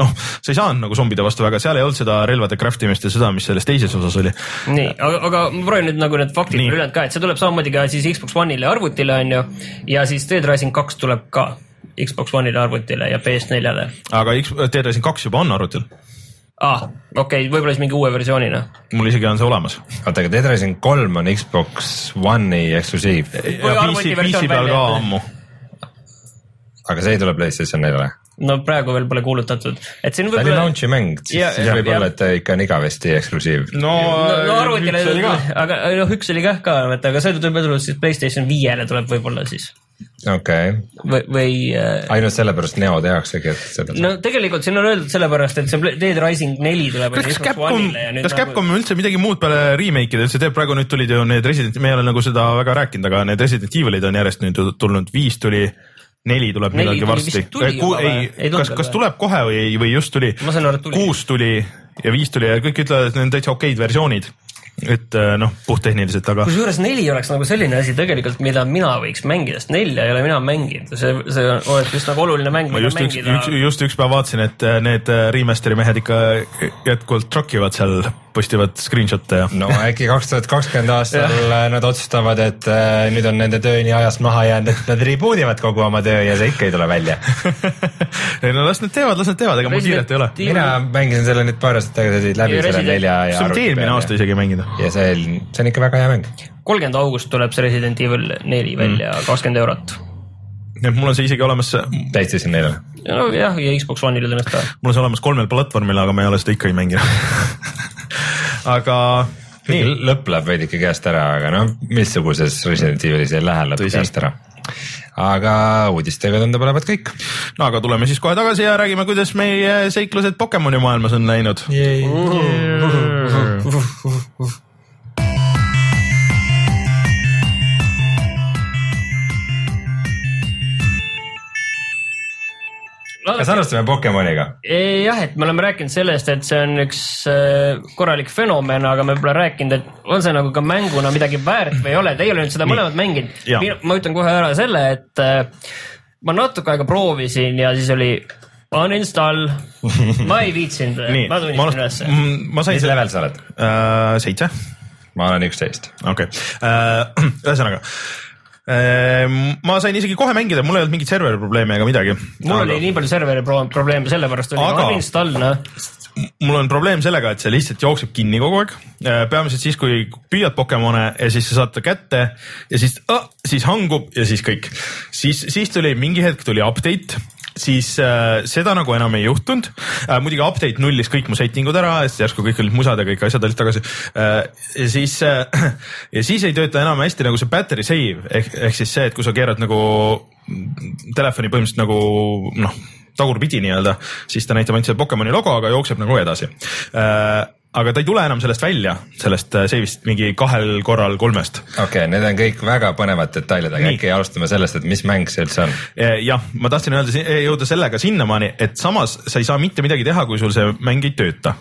noh, sa ei saanud nagu zombide vastu väga, seal ei olnud seda relvade craft imist ja seda, mis selles teises osas oli. nii, aga, aga ma proovin nüüd nagu need faktid Nii. ülejäänud ka, et see tuleb samamoodi ka siis Xbox One'ile ja arvutile on ju. ja siis Dead Rising kaks tuleb ka Xbox One'ile, arvutile ja PS4-le. aga X- Dead Rising kaks juba on arvutil. Ah, okei okay,, võib-olla siis mingi uue versioonina. mul isegi on see olemas. oota, aga Dead Rising kolm on Xbox One'i eksklusiiv, aga see ei tule PlayStation neljale. no praegu veel pole kuulutatud, et siin ta oli võib-olla. launch'i mäng, Ja- siis võib-olla, et ta ikka on igavesti eksklusiiv. no, no, no arvutile aga noh, üks oli kah ka, vaata, aga see tuleb võib-olla siis Playstation viiele tuleb võib-olla siis okei okay., või, või äh, ainult sellepärast Neo tehaksegi, et seda no tegelikult siin on öeldud sellepärast, et see Dead Rising neli tuleb kas Capcom One'ile ja, nüüd kas nagu- Capcom üldse midagi muud peale remake'ide üldse teeb, praegu nüüd tulid ju need Resident, me ei ole nagu seda väga rääkinud, aga need Resident Evilid on järjest nüüd tulnud, viis tuli, neli tuleb Neli millalgi varsti või? ei, Ei, kas, kas tuleb kohe või, või just tuli. kuus tuli ja viis tuli ja kõik ütlevad, et need on täitsa okeid versioonid. Et äh, noh, puhttehniliselt, aga kusjuures neli oleks nagu selline asi tegelikult, mida mina võiks mängida, sest nelja ei ole mina mänginud, see, see oleks just nagu oluline mäng, mida just mängida. just üks päev vaatasin, et äh, need äh, remaster'i mehed ikka jätkuvalt trokivad seal, postivad screenshot'e ja no äkki kaks tuhat kakskümmend aastal nad otsustavad, et äh, nüüd on nende töö nii ajast maha jäänud, et nad reboot ivad kogu oma töö ja see ikka ei tule välja. ei no las nad teevad, las nad teevad, ega mul kiiret ei ole. mina mängisin selle nüüd paar aastat tagasi läbi Ja selle nelja ja see on eelmine aasta isegi mängida. ja see on, see on ikka väga hea mäng. kolmkümmend august tuleb see Resident Evil neli välja Mm. kakskümmend eurot. Et mul on see isegi olemas, täitsa neljale. nojah, ja Xbox One'ile tõenäoliselt ka. mul on see olemas kolmel platvormil, aga ma ei ole seda ikka ei mänginud. aga nii, lõpp läheb veidike käest ära, aga noh, missuguses Resident Evilis ei lähe lõpp Tõsi. käest ära. aga uudistega tundub olevat kõik. no aga tuleme siis kohe tagasi ja räägime, kuidas meie seiklused Pokemoni maailmas on läinud. Kas alustame Pokemoniga? jah, et me oleme rääkinud sellest, et see on üks äh, korralik fenomen, aga me pole rääkinud, et on see nagu ka mänguna midagi väärt või ei ole, teie olete seda mõlemat mänginud ma ütlen kohe ära selle, et äh, ma natuke aega proovisin ja siis oli uninstall, ma ei viitsinud, ma alustan ülesse., ma sain mis selle level sa oled? äh, seitse, ma olen üksteist. okei okay. ühesõnaga äh, ma sain isegi kohe mängida, mul ei olnud mingit serveri probleemi ega midagi. mul oli nii palju serveri pro probleeme, sellepärast oli Aga- aga... uninstall, noh. mul on probleem sellega, et see lihtsalt jookseb kinni kogu aeg. peamiselt siis, kui püüad Pokemone ja siis sa saad ta kätte ja siis ah,, siis hangub ja siis kõik. siis, siis tuli mingi hetk tuli update siis äh, seda nagu enam ei juhtunud äh,. muidugi update nullis kõik mu setting ud ära, sest järsku kõik olid musad ja kõik asjad olid tagasi äh,. ja siis äh, ja siis ei tööta enam hästi nagu see battery save ehk, ehk siis see, et kui sa keerad nagu telefoni põhimõtteliselt nagu noh tagurpidi nii-öelda, siis ta näitab ainult selle Pokemoni logo, aga jookseb nagu edasi äh,. Aga ta ei tule enam sellest välja, sellest äh, save'ist mingi kahel korral kolmest. okei okay,, need on kõik väga põnevad detailid, aga äkki alustame sellest, et mis mäng see üldse on? jah, ma tahtsin öelda, jõuda sellega sinnamaani, et samas sa ei saa mitte midagi teha, kui sul see mäng ei tööta.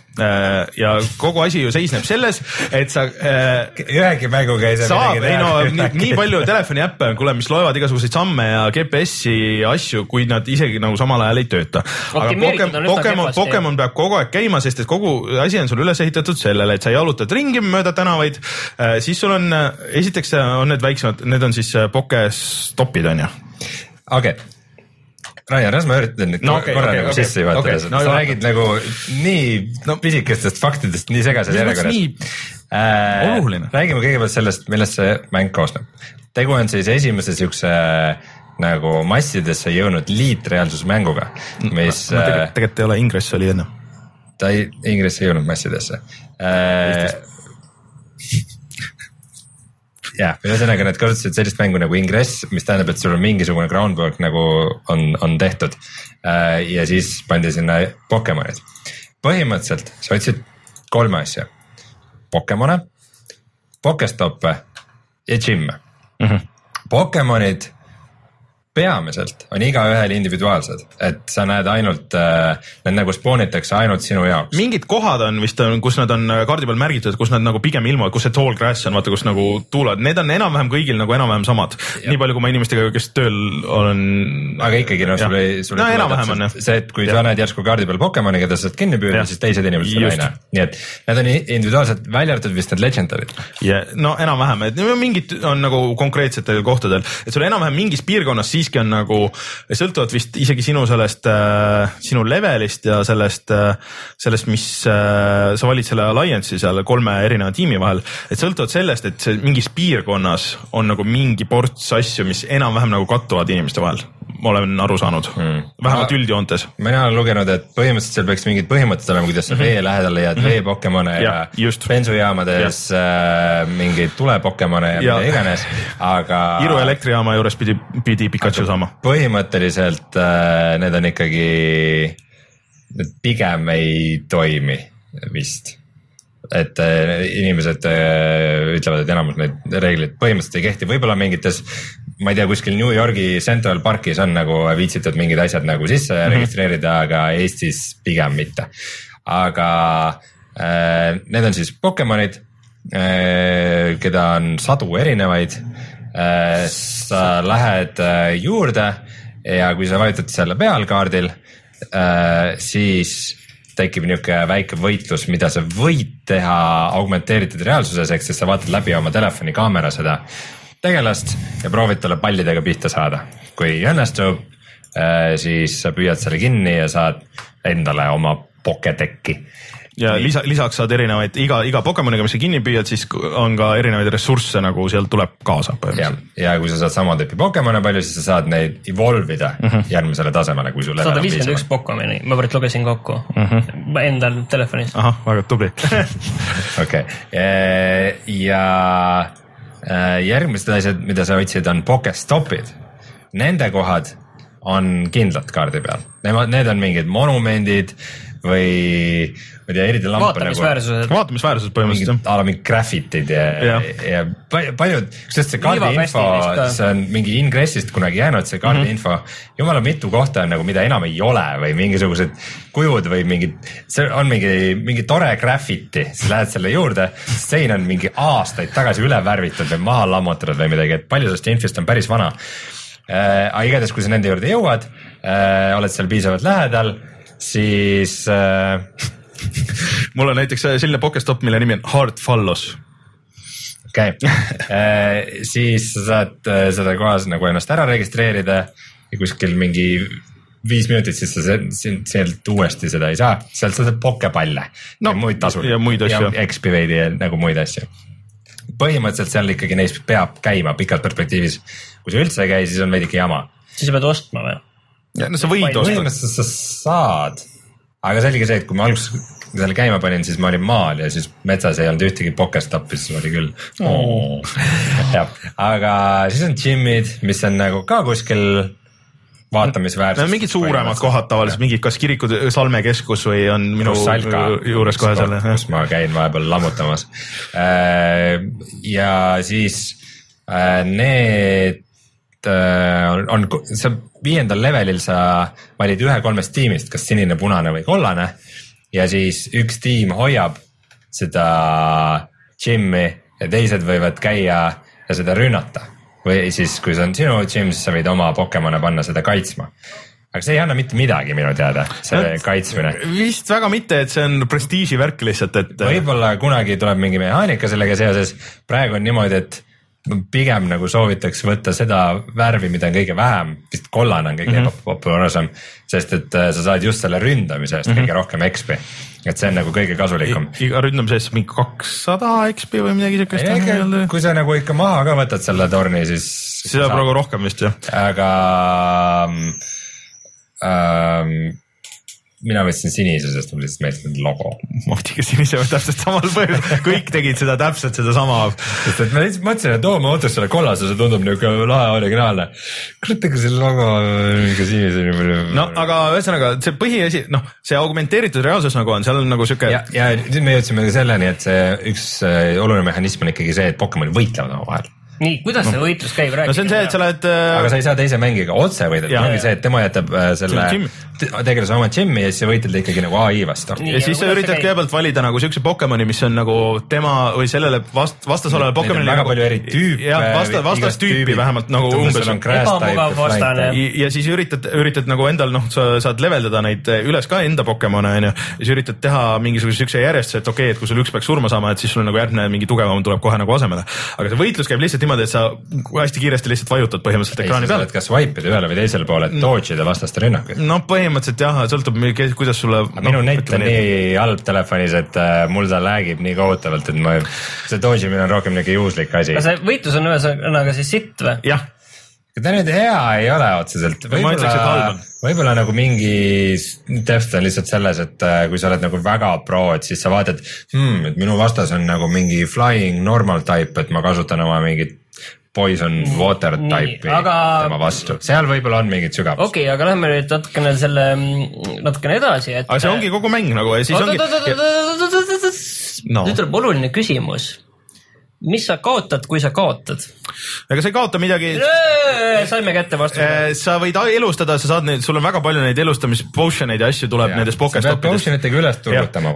ja kogu asi ju seisneb selles, et sa äh, ühegi mänguga ei saa saab, midagi ei no nii, teha. nii palju telefoni äppe on, kuule, mis loevad igasuguseid samme ja GPS-i ja asju, kuid nad isegi nagu samal ajal ei tööta. aga Pokemon, Pokemon. Pokemon peab kogu aeg käima, sest et kogu asi on sul üles ehitatud sellele, et sa jalutad ringi mööda tänavaid. siis sul on, esiteks on need väiksemad, need on siis äh, Pokestopid on ju. okei. Raiar, las ma üritan nüüd No okei, korra okei, nagu okei, sisse juhatada okei, okay,, no sa juhata. räägid nagu nii no, pisikestest faktidest nii segases järjekorras nii äh, oluline? räägime kõigepealt sellest, millest see mäng koosneb. tegu on siis esimese siukse nagu massidesse jõudnud liitreaalsusmänguga, mis äh, tegelikult, tegelikult ei ole, Ingress oli enne. Ta ei, Ingress ei jõudnud massidesse äh,. jah, ühesõnaga nad kasutasid sellist mängu nagu Ingress, mis tähendab, et sul on mingisugune groundwork nagu on, on tehtud äh,. ja siis pandi sinna Pokemonid. põhimõtteliselt sa otsid kolme asja. Pokemone, Pokestoppe ja Gymme mm. -hmm. Pokemonid peamiselt on igaühel individuaalsed, et sa näed ainult äh,, need nagu spoonitakse ainult sinu jaoks. mingid kohad on vist on, kus nad on kaardi peal märgitud, kus nad nagu pigem ilmuvad, kus see tall grass on, vaata kus nagu tuulad, need on enam-vähem kõigil nagu enam-vähem samad. nii palju, kui ma inimestega, kes tööl olen. aga ikkagi noh, sul ei, sul No ei tule täpselt see, et kui Jah. sa näed järsku kaardi peal Pokemoni, keda sa saad kinni püüda, siis teised inimesed seda ei näe. nii et need on individuaalselt välja arvatud vist need legendarid. ja no enam-vähem, et no mingid on nagu konkreetsetel kohtadel, et sul enam-vähem mingis piirkonnas, siis siiski on nagu sõltuvalt vist isegi sinu sellest äh,, sinu levelist ja sellest äh,, sellest, mis äh, sa valid selle alliance'i seal kolme erineva tiimi vahel. et sõltuvalt sellest, et see mingis piirkonnas on nagu mingi ports asju, mis enam-vähem nagu kattuvad inimeste vahel ma olen aru saanud mm., vähemalt Ma- üldjoontes. mina olen lugenud, et põhimõtteliselt seal peaks mingid põhimõtted olema, kuidas sa vee lähedale jääd mm -hmm. veepokemone ja, Jah, ja bensujaamades äh, mingeid tulepokemone ja, ja Ja. mida iganes, aga. Iru elektrijaama juures pidi, pidi Pikachu saama. põhimõtteliselt äh, need on ikkagi, need pigem ei toimi vist et äh, inimesed äh, ütlevad, et enamus neid reegleid põhimõtteliselt ei kehti, võib-olla mingites, ma ei tea, kuskil New Yorgi Central Parkis on nagu viitsitud mingid asjad nagu sisse mm -hmm. registreerida, aga Eestis pigem mitte. aga äh, need on siis Pokemonid äh,, keda on sadu erinevaid äh,. sa lähed äh, juurde ja kui sa vajutad selle peal kaardil äh,, siis tekib niisugune väike võitlus, mida sa võid teha augmenteeritud reaalsuses, ehk siis sa vaatad läbi oma telefoni kaamera seda tegelast ja proovid talle pallidega pihta saada. kui ei õnnestu, siis sa püüad selle kinni ja saad endale oma Pokedeki. ja lisa, lisaks saad erinevaid, iga, iga Pokemoniga, mis sa kinni püüad, siis on ka erinevaid ressursse nagu sealt tuleb kaasa ja põhimõtteliselt., ja kui sa saad sama tüüpi Pokemone palju, siis sa saad neid evolve ida mm -hmm. järgmisele tasemele, kui sul. sada viiskümmend üks Pokemoni, ma praegu lugesin kokku mm -hmm. endal telefonis. ahah, väga tubli okei, ja äh, järgmised asjad, mida sa otsid, on Pokestopid. Nende kohad on kindlalt kaardi peal, nemad, need on mingid monumendid või ma ei tea, eriti lamp on nagu vaatamisväärsused. vaatamisväärsus põhimõtteliselt la mingid graffitid ja, ja. Jah. ja pa- paljud, kusjuures see kaardi info see on mingi ingressist kunagi jäänud, see kaardi mm -hmm. info. jumala mitu kohta on nagu, mida enam ei ole või mingisugused kujud või mingid, see on mingi, mingi tore graffiti, siis lähed selle juurde, sein on mingi aastaid tagasi üle värvitud või maha lammutatud või midagi, et palju sellest infost on päris vana äh,. aga igatahes, kui sa nende juurde jõuad äh,, oled seal piisavalt lähedal, siis äh, mul on näiteks selline Pokestop, mille nimi on Hard Fallos. okei okay., siis sa saad äh, seda kohas nagu ennast ära registreerida ja kuskil mingi viis minutit, siis sa sealt uuesti seda ei saa, sealt sa saad pokepalle No, ja muid tasusid ja muid asju. ja XP veidi ja nagu muid asju. põhimõtteliselt seal ikkagi neis peab käima pikas perspektiivis. kui sa üldse ei käi, siis on veidike jama. siis sa pead ostma või? No sa võid osta, põhimõtteliselt sa saad, aga see oligi see, et kui ma alguses selle käima panin, siis ma olin maal ja siis metsas ei olnud ühtegi pokestoppi, siis oli küll oh.. jah, aga siis on džimmid, mis on nagu ka kuskil vaatamisväärsed. no mingid suuremad kohad tavaliselt, mingid kas kirikud, salmekeskus või on minu Russalka juures kohe seal. kus ma käin vahepeal lammutamas. ja siis äh, need äh, on, on, sa viiendal levelil sa valid ühe kolmest tiimist, kas sinine, punane või kollane ja siis üks tiim hoiab seda džimmi ja teised võivad käia ja seda rünnata. või siis, kui see on sinu džimm, siis sa võid oma Pokemone panna seda kaitsma. aga see ei anna mitte midagi minu teada, see kaitsmine vist väga mitte, et see on prestiiži värk lihtsalt, et. võib-olla kunagi tuleb mingi mehaanika sellega seoses, praegu on niimoodi, et pigem nagu soovitaks võtta seda värvi, mida on kõige vähem, vist kollane on kõige mm -hmm. populaarsem, sest et äh, sa saad just selle ründamise eest mm -hmm. kõige rohkem XP. et see on nagu kõige kasulikum. iga ründamise eest mingi kakssada XP või midagi siukest. kui sa nagu ikka maha ka võtad selle torni, siis. see saab praegu rohkem vist jah. aga ähm, mina võtsin sinise, sest mulle lihtsalt meeldis nende logo. ma muidugi sinise täpselt samal põhjusel, kõik tegid seda täpselt sedasama. sest et ma lihtsalt mõtlesin, et oo, ma võtaks selle kollase, see tundub niuke lahe originaalne. kurat, aga selle logo ikka sinise nii palju. no aga ühesõnaga see põhiasi, noh, see augmenteeritud reaalsus nagu on, seal on nagu sihuke ja, ja nüüd me jõudsime selleni, et see üks äh, oluline mehhanism on ikkagi see, et Pokemonid võitlevad omavahel. nii, kuidas see võitlus käib, räägi. no see on see, et sa lähed äh, aga sa ei saa teise mängiga otse võidelda, ongi see, et tema jätab äh, selle Selle te- tegelase oma džimmi ja siis sa võitled ikkagi nagu ai vastu. Ja siis sa üritad kõigepealt valida nagu siukse Pokemoni, mis on nagu tema või sellele vast, vastas olevale Pokemonile. väga palju eri tüüpe, jah, vasta, vastastüüpi vähemalt nagu Umbes umbes sul on grass type Ebamugav vastane. ja siis üritad, üritad nagu endal noh, sa saad leveldada neid üles ka enda Pokemone onju. ja siis üritad teha mingisuguse siukse järjestuse, et okei okay,, et kui sul üks peaks surma saama, et siis sul on nagu järgmine mingi tugevam tuleb kohe nagu asemele. aga see võitlus käib lihtsalt niimoodi, et sa hästi kiiresti lihtsalt vajutad põhimõtteliselt ekraani peale kas wipe ida ühele või teisele poole, et dodge ida vastaste rünnakuid. no põhimõtteliselt jah, sõltub, kuidas sulle. minu net on nii halb telefonis, et äh, mul ta lag'ib nii kohutavalt, et ma, see dodge imine on rohkem niuke juhuslik asi. kas see võitlus on ühesõnaga siis sitt või? jah, ta nüüd hea ei ole otseselt, võib-olla on., võib-olla nagu mingi depth on lihtsalt selles, et äh, kui sa oled nagu väga pro, et siis sa vaatad hmm,, et minu vastas on nagu mingi flying normal type, et ma kasutan oma mingit poison water type'i aga- tema vastu, seal võib-olla on mingit sügavust okei okay,, aga lähme nüüd natukene selle, natukene edasi, et. aga see ongi kogu mäng nagu ja siis ongi. No. nüüd tuleb oluline küsimus. Mis sa kaotad, kui sa kaotad? ega sa ei kaota midagi. saime kätte vastuse. sa võid elustada, sa saad neid, sul on väga palju neid elustamis potion eid ja asju tuleb Jaa. nendest Pokestoppidest. potion itega üles turgutama.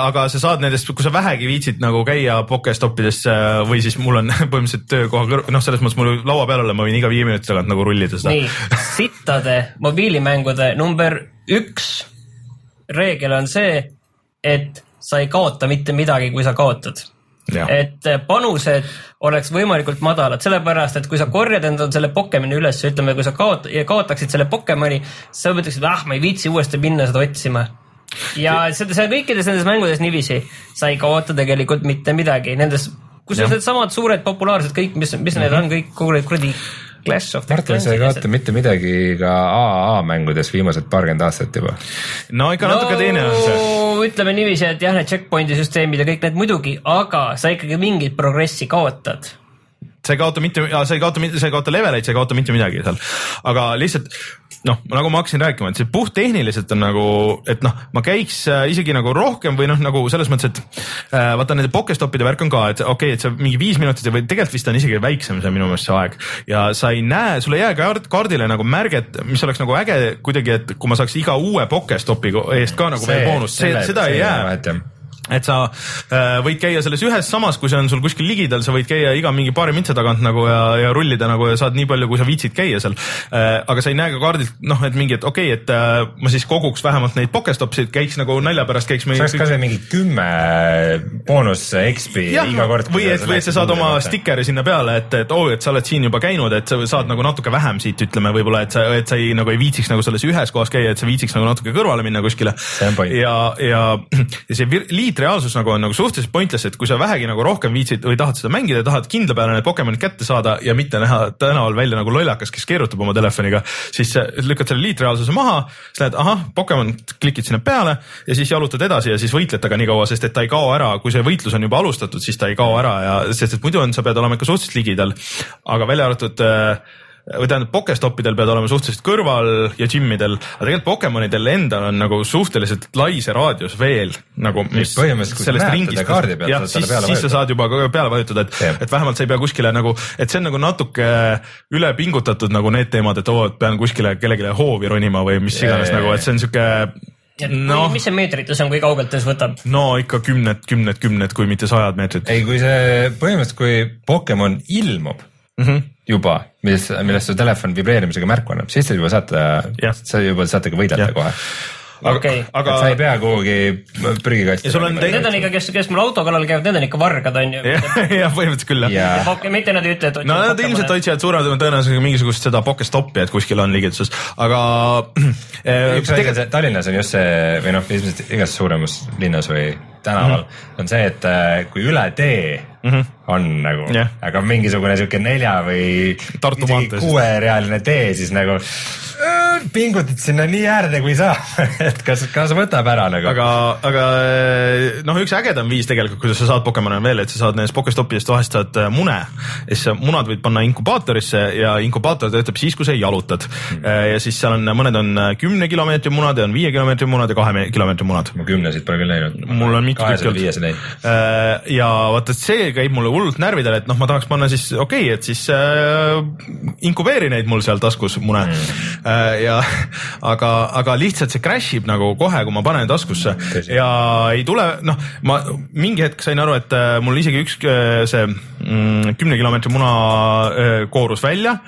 aga sa saad nendest, kui sa vähegi viitsid nagu käia Pokestoppides äh, või siis mul on põhimõtteliselt töökoha kõrval, noh, selles mõttes mul laua peal olla, ma võin iga viie minuti tagant nagu rullida seda. nii, sittade mobiilimängude number üks reegel on see, et sa ei kaota mitte midagi, kui sa kaotad. Jah. et panused oleks võimalikult madalad, sellepärast et kui sa korjad endale selle Pokemoni üles, ütleme, kui sa kaot-, kaotaksid selle Pokemoni, sa ütleksid, ah, ma ei viitsi uuesti minna seda otsima. ja seda, see on kõikides nendes mängudes niiviisi, sa ei kaota tegelikult mitte midagi nendes, kusjuures needsamad suured populaarsed kõik, mis, mis need on kõik kuradi Clash of the Martin, sa ei kaota mitte midagi ka AA mängudes viimased paarkümmend aastat juba. no ikka natuke teine on see. ütleme niiviisi, et jah, need checkpoint'i süsteemid ja kõik need muidugi, aga sa ikkagi mingit progressi kaotad. Sa ei kaota mitte, sa ei kaota, sa ei kaota leveleid, sa ei kaota mitte midagi seal. aga lihtsalt noh, nagu ma hakkasin rääkima, et see puhttehniliselt on nagu, et noh, ma käiks äh, isegi nagu rohkem või noh, nagu selles mõttes, et äh, vaata nende Pokestoppide värk on ka, et okei okay,, et see mingi viis minutit või tegelikult vist on isegi väiksem see minu meelest see aeg. Ja sa ei näe, sul ei jää kaard, kaardile nagu märget, mis oleks nagu äge kuidagi, et kui ma saaks iga uue Pokestopi eest ka nagu veel boonust, see, seda ei jää et sa äh, võid käia selles ühes samas, kui see on sul kuskil ligidal, sa võid käia iga mingi paari mintse tagant nagu ja, ja rullida nagu ja saad nii palju, kui sa viitsid käia seal äh,. aga sa ei näe ka kaardilt noh, et mingi, et okei okay,, et äh, ma siis koguks vähemalt neid Pokestopsid, käiks nagu nalja pärast, käiks see oleks ka see mingi kümme boonus XP jah iga kord. või et, või et sa saad oma. stikeri sinna peale, et, et oo oh,, et sa oled siin juba käinud, et sa saad nagu natuke vähem siit, ütleme võib-olla, et sa, et sa ei nagu ei viitsiks nagu selles ühes kohas käia, et sa viitsiks nagu natuke kõrvale minna kuskile. Ja, ja, ja see vir- liitreaalsus nagu on nagu suhteliselt pointless, et kui sa vähegi nagu rohkem viitsid või tahad seda mängida, tahad kindla peale need Pokemonid kätte saada ja mitte näha tänaval välja nagu lollakas, kes keerutab oma telefoniga, siis lükkad selle liitreaalsuse maha, siis näed, ahah, Pokemon, klikid sinna peale ja siis jalutad edasi ja siis võitled temaga nii kaua, sest et ta ei kao ära, kui see võitlus on juba alustatud, siis ta ei kao ära ja sest et muidu on, sa pead olema ikka suhteliselt ligidal. aga välja arvatud äh, või tähendab, Pokestoppidel pead olema suhteliselt kõrval ja džimmidel, aga tegelikult Pokemonidel endal on nagu suhteliselt lai see raadius veel nagu, mis põhimõtteliselt, sellest ringist jah, siis, peale siis sa saad juba peale vajutada, et Jah., et vähemalt sa ei pea kuskile nagu, et see on nagu natuke üle pingutatud nagu need teemad, et oo, et pean kuskile kellelegi hoovi ronima või mis iganes jaa, nagu, et see on sihuke no., mis see meetrites on, kui kaugelt ta siis võtab? no ikka kümned, kümned, kümned, kui mitte sajad meetrid. ei, kui see põhimõtteliselt, kui Pokemon ilmub mm -hmm. juba, mis, millest su telefon vibreerimisega märku annab, siis te juba saate sa juba saate ka võidelda Jah. kohe. okei, aga sa ei pea kuhugi prügikasti. Ja sul on te- need on ikka, kes, kes mul auto kallal käivad, need on ikka vargad, on ju. jah, põhimõtteliselt küll jah ja mitte nad ei ütle, et no nad ilmselt otsivad suurema tõenäosusega mingisugust seda Pokestoppi, et kuskil on ligiduses, aga eh, üks asi on see, Tallinnas on just see või noh, ilmselt igas suuremas linnas või tänaval mm -hmm. on see, et äh, kui üle tee mm -hmm. on nagu Jah. aga mingisugune sihuke nelja või kuuerealine tee, siis nagu äh, pingutad sinna nii äärde kui saab, et kas, kas võtab ära nagu. aga, aga noh, üks ägedam viis tegelikult, kuidas sa saad Pokemone veel, et sa saad nendest Pokestoppidest vahest saad äh, mune ja siis munad võid panna inkubaatorisse ja inkubaator töötab siis, kui sa jalutad mm.. ja siis seal on, mõned on kümne kilomeetri munad ja on viie kilomeetri munad ja kahe me- kilomeetri munad. ma kümnesid pole küll näinud. mul on mitu tükki. Äh, ja vaata, et see käib mulle hullult närvidele, et noh, ma tahaks panna siis okei okay,, et siis äh, inkubeeri neid mul seal taskus mune mm.. äh, ja aga, aga lihtsalt see crash ib nagu kohe, kui ma panen taskusse Tõsi. ja ei tule, noh, ma mingi hetk sain aru, et äh, mul isegi üks äh, see mm, kümne kilomeetri muna äh, koorus välja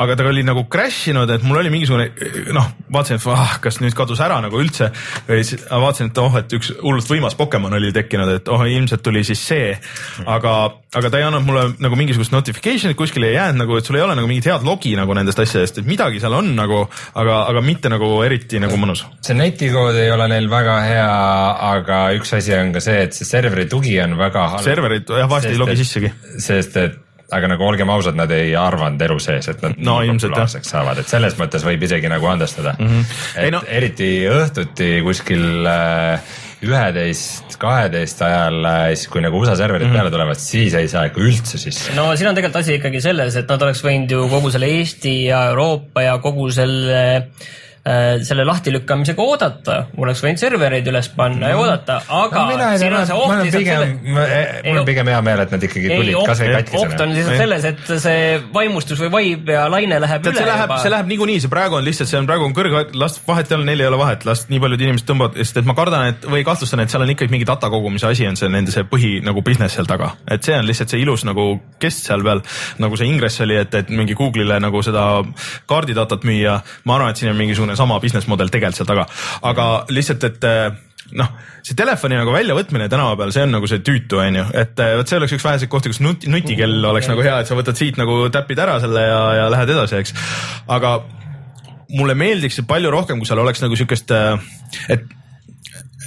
aga ta oli nagu crash inud, et mul oli mingisugune noh, vaatasin, et ah, kas nüüd kadus ära nagu üldse. vaatasin, et oh, et üks hullult võimas Pokemon oli tekkinud, et oh, ilmselt tuli siis see. aga, aga ta ei andnud mulle nagu mingisugust notification'it kuskile ei jäänud nagu, et sul ei ole nagu mingit head logi nagu nendest asjadest, et midagi seal on nagu, aga, aga mitte nagu eriti nagu mõnus. see netikood ei ole neil väga hea, aga üks asi on ka see, et see serveri tugi on väga halb. serverid jah, vahest ei logi sissegi. sest et aga nagu olgem ausad, nad ei arvanud elu sees, et nad no, populaarseks saavad, et selles mõttes võib isegi nagu andestada mm. -hmm. et ei, no... eriti õhtuti kuskil üheteist, kaheteist ajal, siis kui nagu USA serverid mm -hmm. peale tulevad, siis ei saa ikka üldse sisse. no siin on tegelikult asi ikkagi selles, et nad oleks võinud ju kogu selle Eesti ja Euroopa ja kogu selle äh, Äh, selle lahtilükkamisega oodata, oleks võinud servereid üles panna ja oodata, aga no, siin on see oht lihtsalt pigem, mul on pigem hea meel, et nad ikkagi tulid kasvõi katkisena. oht on lihtsalt selles, et see vaimustus või vaib ja laine läheb Tead, üle see läheb, see läheb niikuinii, see praegu on lihtsalt, see on praegu on kõrge, las vahet ei ole, neil ei ole vahet, las nii paljud inimesed tõmbavad, sest et ma kardan, et või kahtlustan, et seal on ikkagi mingi data kogumise asi on see nende see põhi nagu business seal taga, et see on lihtsalt see ilus nagu kest seal peal, nagu see ingress oli, et, et mingi Google'ile nagu seda kaardidatat müüa. ma arvan, et siin on mingisugune mingisugune sama business model tegelikult seal taga, aga lihtsalt, et eh, noh, see telefoni nagu väljavõtmine tänapäeval, see on nagu see tüütu, on ju, et eh, vot see oleks üks väheseid kohti, kus nuti, nutikell oleks nagu hea, et sa võtad siit nagu täpid ära selle ja, ja lähed edasi, eks. aga mulle meeldiks see palju rohkem, kui seal oleks nagu siukest, eh, et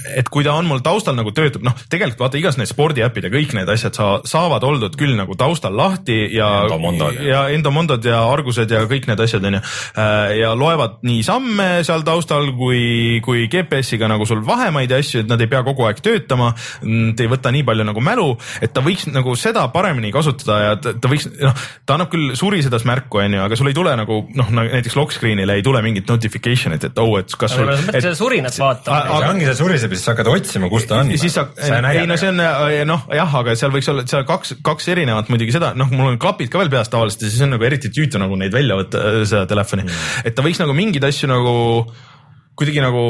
et kui ta on mul taustal nagu töötab, noh, tegelikult vaata igas need spordiäpid ja kõik need asjad sa, saavad oldud küll nagu taustal lahti ja Endomondod ja Endomondod ja Argused ja kõik need asjad onju. Äh, ja loevad nii samme seal taustal kui, kui GPS-iga nagu sul vahemaid ja asju, et nad ei pea kogu aeg töötama. Nad ei võta nii palju nagu mälu, et ta võiks nagu seda paremini kasutada ja ta, ta võiks, noh, ta annab küll surisedas märku onju, aga sul ei tule nagu noh, näiteks lock screen'ile ei tule mingit notification'it, et oh, et kas sul. sa pead seda surinat vaatama. see ongi see suriseb ja siis sa hakkad otsima, kus ta on. siis sa, ei no see on äh, noh, jah, aga seal võiks olla seal kaks, kaks erinevat muidugi seda, noh, mul on klapid ka veel peas tavaliselt ja siis on nagu eriti tüütu nagu neid välja võtta, äh, seda telefoni. Mm.. et ta võiks nagu mingeid asju nagu kuidagi nagu,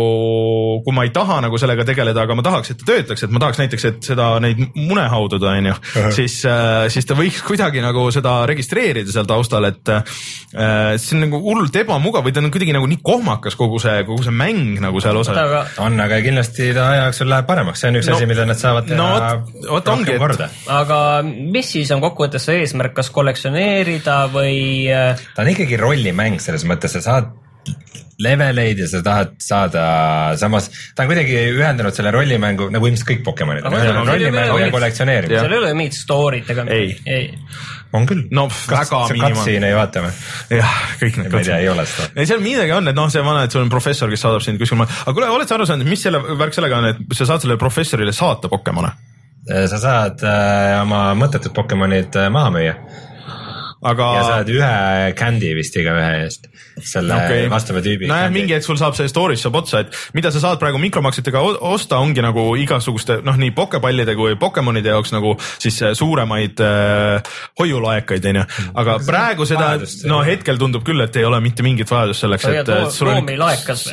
kui ma ei taha nagu sellega tegeleda, aga ma tahaks, et ta töötaks, et ma tahaks näiteks, et seda, neid mune haududa, on ju, siis, äh, siis ta võiks kuidagi nagu seda registreerida seal taustal, et äh, see on nagu hullult ebamugav või ta on kuidagi nagu nii kohmakas, kogu see, kogu see mäng nagu seal osas. on, aga kindlasti ta aja jooksul läheb paremaks, see on üks no, asi, mida nad saavad teha no, vot ongi, korda. aga mis siis on kokkuvõttes see eesmärk, kas kollektsioneerida või? Äh, ta on ikkagi rollimäng selles mõttes, sa saad leveleid ja sa tahad saada, samas ta on kuidagi ühendanud selle rollimängu nagu ilmselt kõik Pokemonid, rollimängu ja kollektsioneerimine. seal ei ole mingit story't ega midagi? ei, on küll. no väga miinimum. cutscene'i ei vaata või? jah, kõik need. ma ei tea, ei ole seda. ei, seal midagi on, et noh, see vana, et sul on professor, kes saadab sind kuskil, aga kuule, oled sa aru saanud, mis selle värk sellega on, et sa saad sellele professorile saata Pokemone? sa saad äh, oma mõttetud Pokemonid äh, maha müüa aga. ja saad ühe candy vist igaühe eest, selle okay. vastava tüübi. nojah, mingi hetk sul saab see storage saab otsa, et mida sa saad praegu mikromaksetega osta, ongi nagu igasuguste noh, nii pokepallide kui Pokemonide jaoks nagu siis suuremaid äh, hoiulaekaid onju, aga Kas praegu seda, no hetkel tundub küll, et ei ole mitte mingit vajadust selleks, et, et sul on,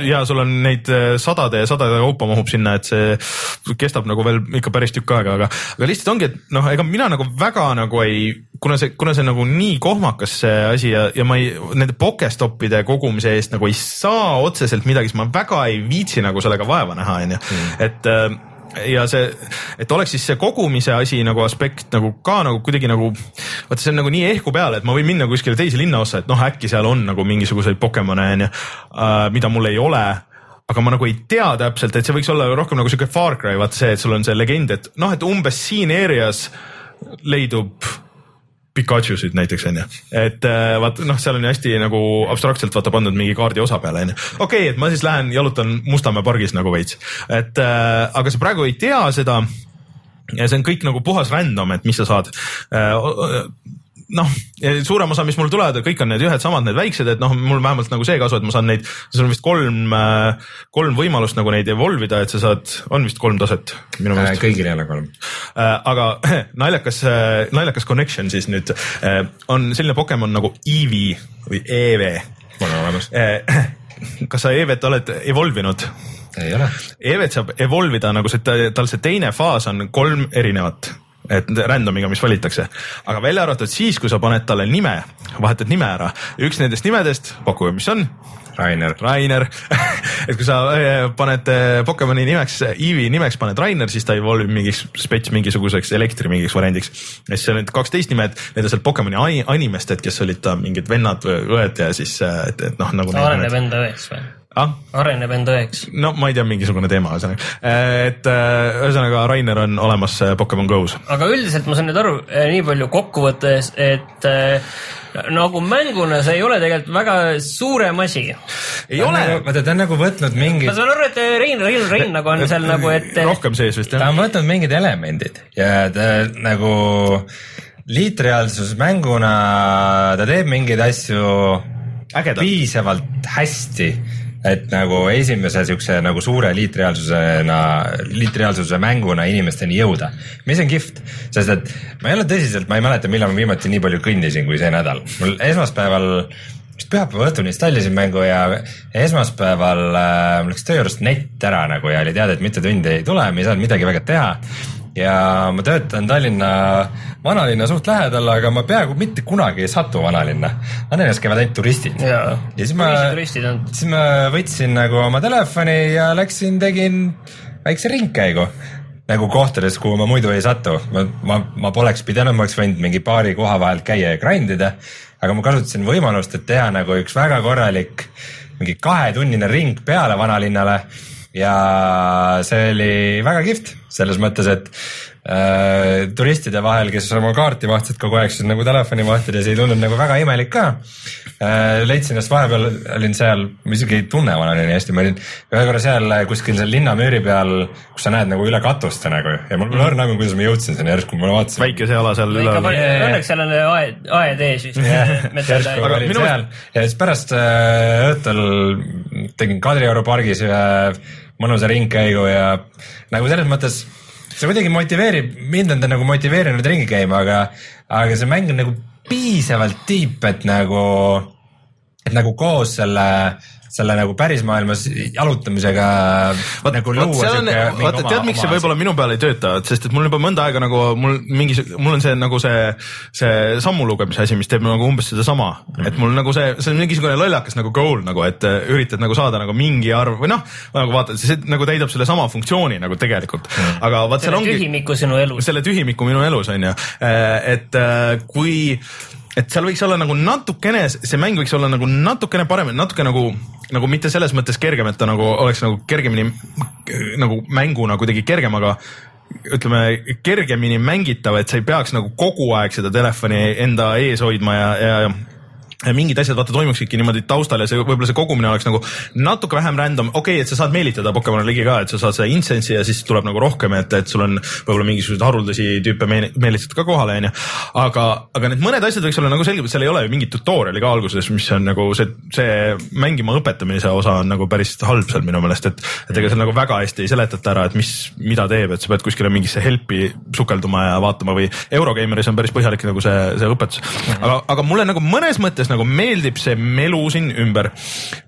ja sul on neid äh, sadade ja sadade kaupa mahub sinna, et see kestab nagu veel ikka päris tükk aega, aga, aga lihtsalt ongi, et noh, ega mina nagu väga nagu ei, kuna see, kuna see nagu nii kohmakas see asi ja, ja ma ei, nende Pokestopide kogumise eest nagu ei saa otseselt midagi, siis ma väga ei viitsi nagu sellega vaeva näha, onju, mm. et äh, ja see, et oleks siis see kogumise asi nagu aspekt nagu ka nagu kuidagi nagu, vaata, see on nagu nii ehku peale, et ma võin minna kuskile teise linnaossa, et noh, äkki seal on nagu mingisuguseid Pokemone onju, äh, mida mul ei ole aga ma nagu ei tea täpselt, et see võiks olla rohkem nagu siuke Far Cry, vaata see, et sul on see legend, et noh, et umbes siin areas leidub Pikachusid näiteks onju, et äh, vaat noh, seal on hästi nagu abstraktselt vaata pandud mingi kaardi osa peale onju. okei okay,, et ma siis lähen jalutan Mustamäe pargis nagu veits, et äh, aga sa praegu ei tea seda. Ja see on kõik nagu puhas random, et mis sa saad. Äh, noh, suurem osa, mis mul tulevad, kõik on need ühed samad, need väiksed, et noh, mul vähemalt nagu see kasu, et ma saan neid, sul on vist kolm, äh, kolm võimalust nagu neid evolve ida, et sa saad, on vist kolm taset minu meelest äh,. kõigil ei ole kolm äh,. aga naljakas, naljakas connection siis nüüd on selline Pokemon nagu Eevee või EV. on olemas kas sa EV-t oled evolve inud? ei ole. EV-t saab evolve ida nagu see, tal see teine faas on kolm erinevat et random'iga, mis valitakse. aga välja arvatud siis, kui sa paned talle nime, vahetad nime ära, üks nendest nimedest, pakkuge, mis on, Rainer, Rainer et kui sa eh, paned eh, Pokemoni nimeks, Eevee'i nimeks paned Rainer, siis ta evolve mingiks spets mingisuguseks elektri mingiks variandiks. ja siis seal on kaksteist nimed, need on sealt Pokemoni ai- animestest, kes olid ta mingid vennad või õed ja siis, et, et noh, nagu. areneb enda õeks või? ah?. areneb enda õeks. no ma ei tea, mingisugune teema ühesõnaga, et eh, ühesõnaga Rainer on olemas eh, Pokemon Go's. aga üldiselt ma saan nüüd aru eh, nii palju kokkuvõttes, et nagu mänguna see ei ole tegelikult väga suurem asi. ei ole, vaata ta on nagu võtnud ma mingid, saan aru, et Rein, Rein, Rein nagu on seal nagu, et rohkem sees vist ta jah. on võtnud mingid elemendid ja ta nagu liitreaalsusmänguna ta teeb mingeid asju Ägedalt. piisavalt hästi, et nagu esimese siukse nagu suure liitreaalsusena, liitreaalsuse mänguna inimesteni jõuda. mis on kihvt, sest et ma ei ole tõsiselt, ma ei mäleta, millal ma viimati nii palju kõndisin kui see nädal. mul esmaspäeval vist pühapäeva õhtul installisin mängu ja esmaspäeval äh, läks töö juurest net ära nagu ja oli teada, et mitu tundi ei tule, me ei saanud midagi väga teha. Ja ma töötan Tallinna vanalinna suht lähedal, aga ma peaaegu mitte kunagi ei satu vanalinna. vanalinnas käivad ainult turistid. ja siis ma, siis ma võtsin nagu oma telefoni ja läksin, tegin väikse ringkäigu nagu kohtades, kuhu ma muidu ei satu. ma, ma, ma poleks pidanud, ma oleks võinud mingi paari koha vahelt käia ja grind ida, aga ma kasutasin võimalust, et teha nagu üks väga korralik mingi kahetunnine ring peale vanalinnale ja see oli väga kihvt selles mõttes, et äh, turistide vahel, kes oma kaarti vaatasid kogu aeg, siis nagu telefoni vahtades ei tundunud nagu väga imelik ka äh,. leidsin ennast vahepeal, olin seal, ma isegi ei tunne vanalinna hästi, ma olin ühe korra seal kuskil seal linnamüüri peal, kus sa näed nagu üle katuste nagu ja mul pole õrna aimu, kuidas ma jõudsin sinna järsku, ma vaatasin. väikese jala seal palju, õnneks seal on aed, aed ees vist. järsku olin minu seal ja siis pärast äh, õhtul tegin Kadrioru pargis ühe mõnusa ringkäigu ja nagu selles mõttes see kuidagi motiveerib, mind on ta nagu motiveerinud ringi käima, aga, aga see mäng on nagu piisavalt tiip, et nagu, et nagu koos selle, selle nagu pärismaailmas jalutamisega Vaat- nagu luua siuke mingi vaata, tead, miks see võib-olla minu peal ei tööta, sest et mul juba mõnda aega nagu mul mingi, mul on see nagu see, see sammu lugemise asi, mis teeb nagu umbes sedasama mm, -hmm. et mul nagu see, see on mingisugune lollakas nagu goal nagu, et äh, üritad nagu saada nagu mingi arv või noh, nagu vaata, see nagu täidab sellesama funktsiooni nagu tegelikult mm, -hmm. aga vaat seal selle ongi tühimiku sinu elus. selle tühimiku minu elus on ju, et äh, kui, et seal võiks olla nagu natukene, see mäng võiks olla nagu natukene parem, natuke nagu, nagu mitte selles mõttes kergem, et ta nagu oleks nagu kergemini nagu mänguna kuidagi kergem, aga ütleme kergemini mängitav, et sa ei peaks nagu kogu aeg seda telefoni enda ees hoidma ja, ja, ja ja mingid asjad vaata toimuksidki niimoodi taustal ja see võib-olla see kogumine oleks nagu natuke vähem random, okei okay,, et sa saad meelitada Pokemoni ligi ka, et sa saad seda incense'i ja siis tuleb nagu rohkem, et, et sul on võib-olla mingisuguseid haruldasi tüüpe meeli- meelitatud ka kohale, onju. aga, aga need mõned asjad võiks olla nagu selged, seal ei ole ju mingit tutorial'i ka alguses, mis on nagu see, see mängima õpetamise osa on nagu päris halb seal minu meelest, et, et ega seal nagu väga hästi ei seletata ära, et mis, mida teeb, et sa pead kuskile mingisse help'i sukelduma ja vaatama või Eurogeimeris on päris põhjalik nagu see, see õpetus. aga, aga mulle nagu mõnes mõttes nagu meeldib see melu siin ümber.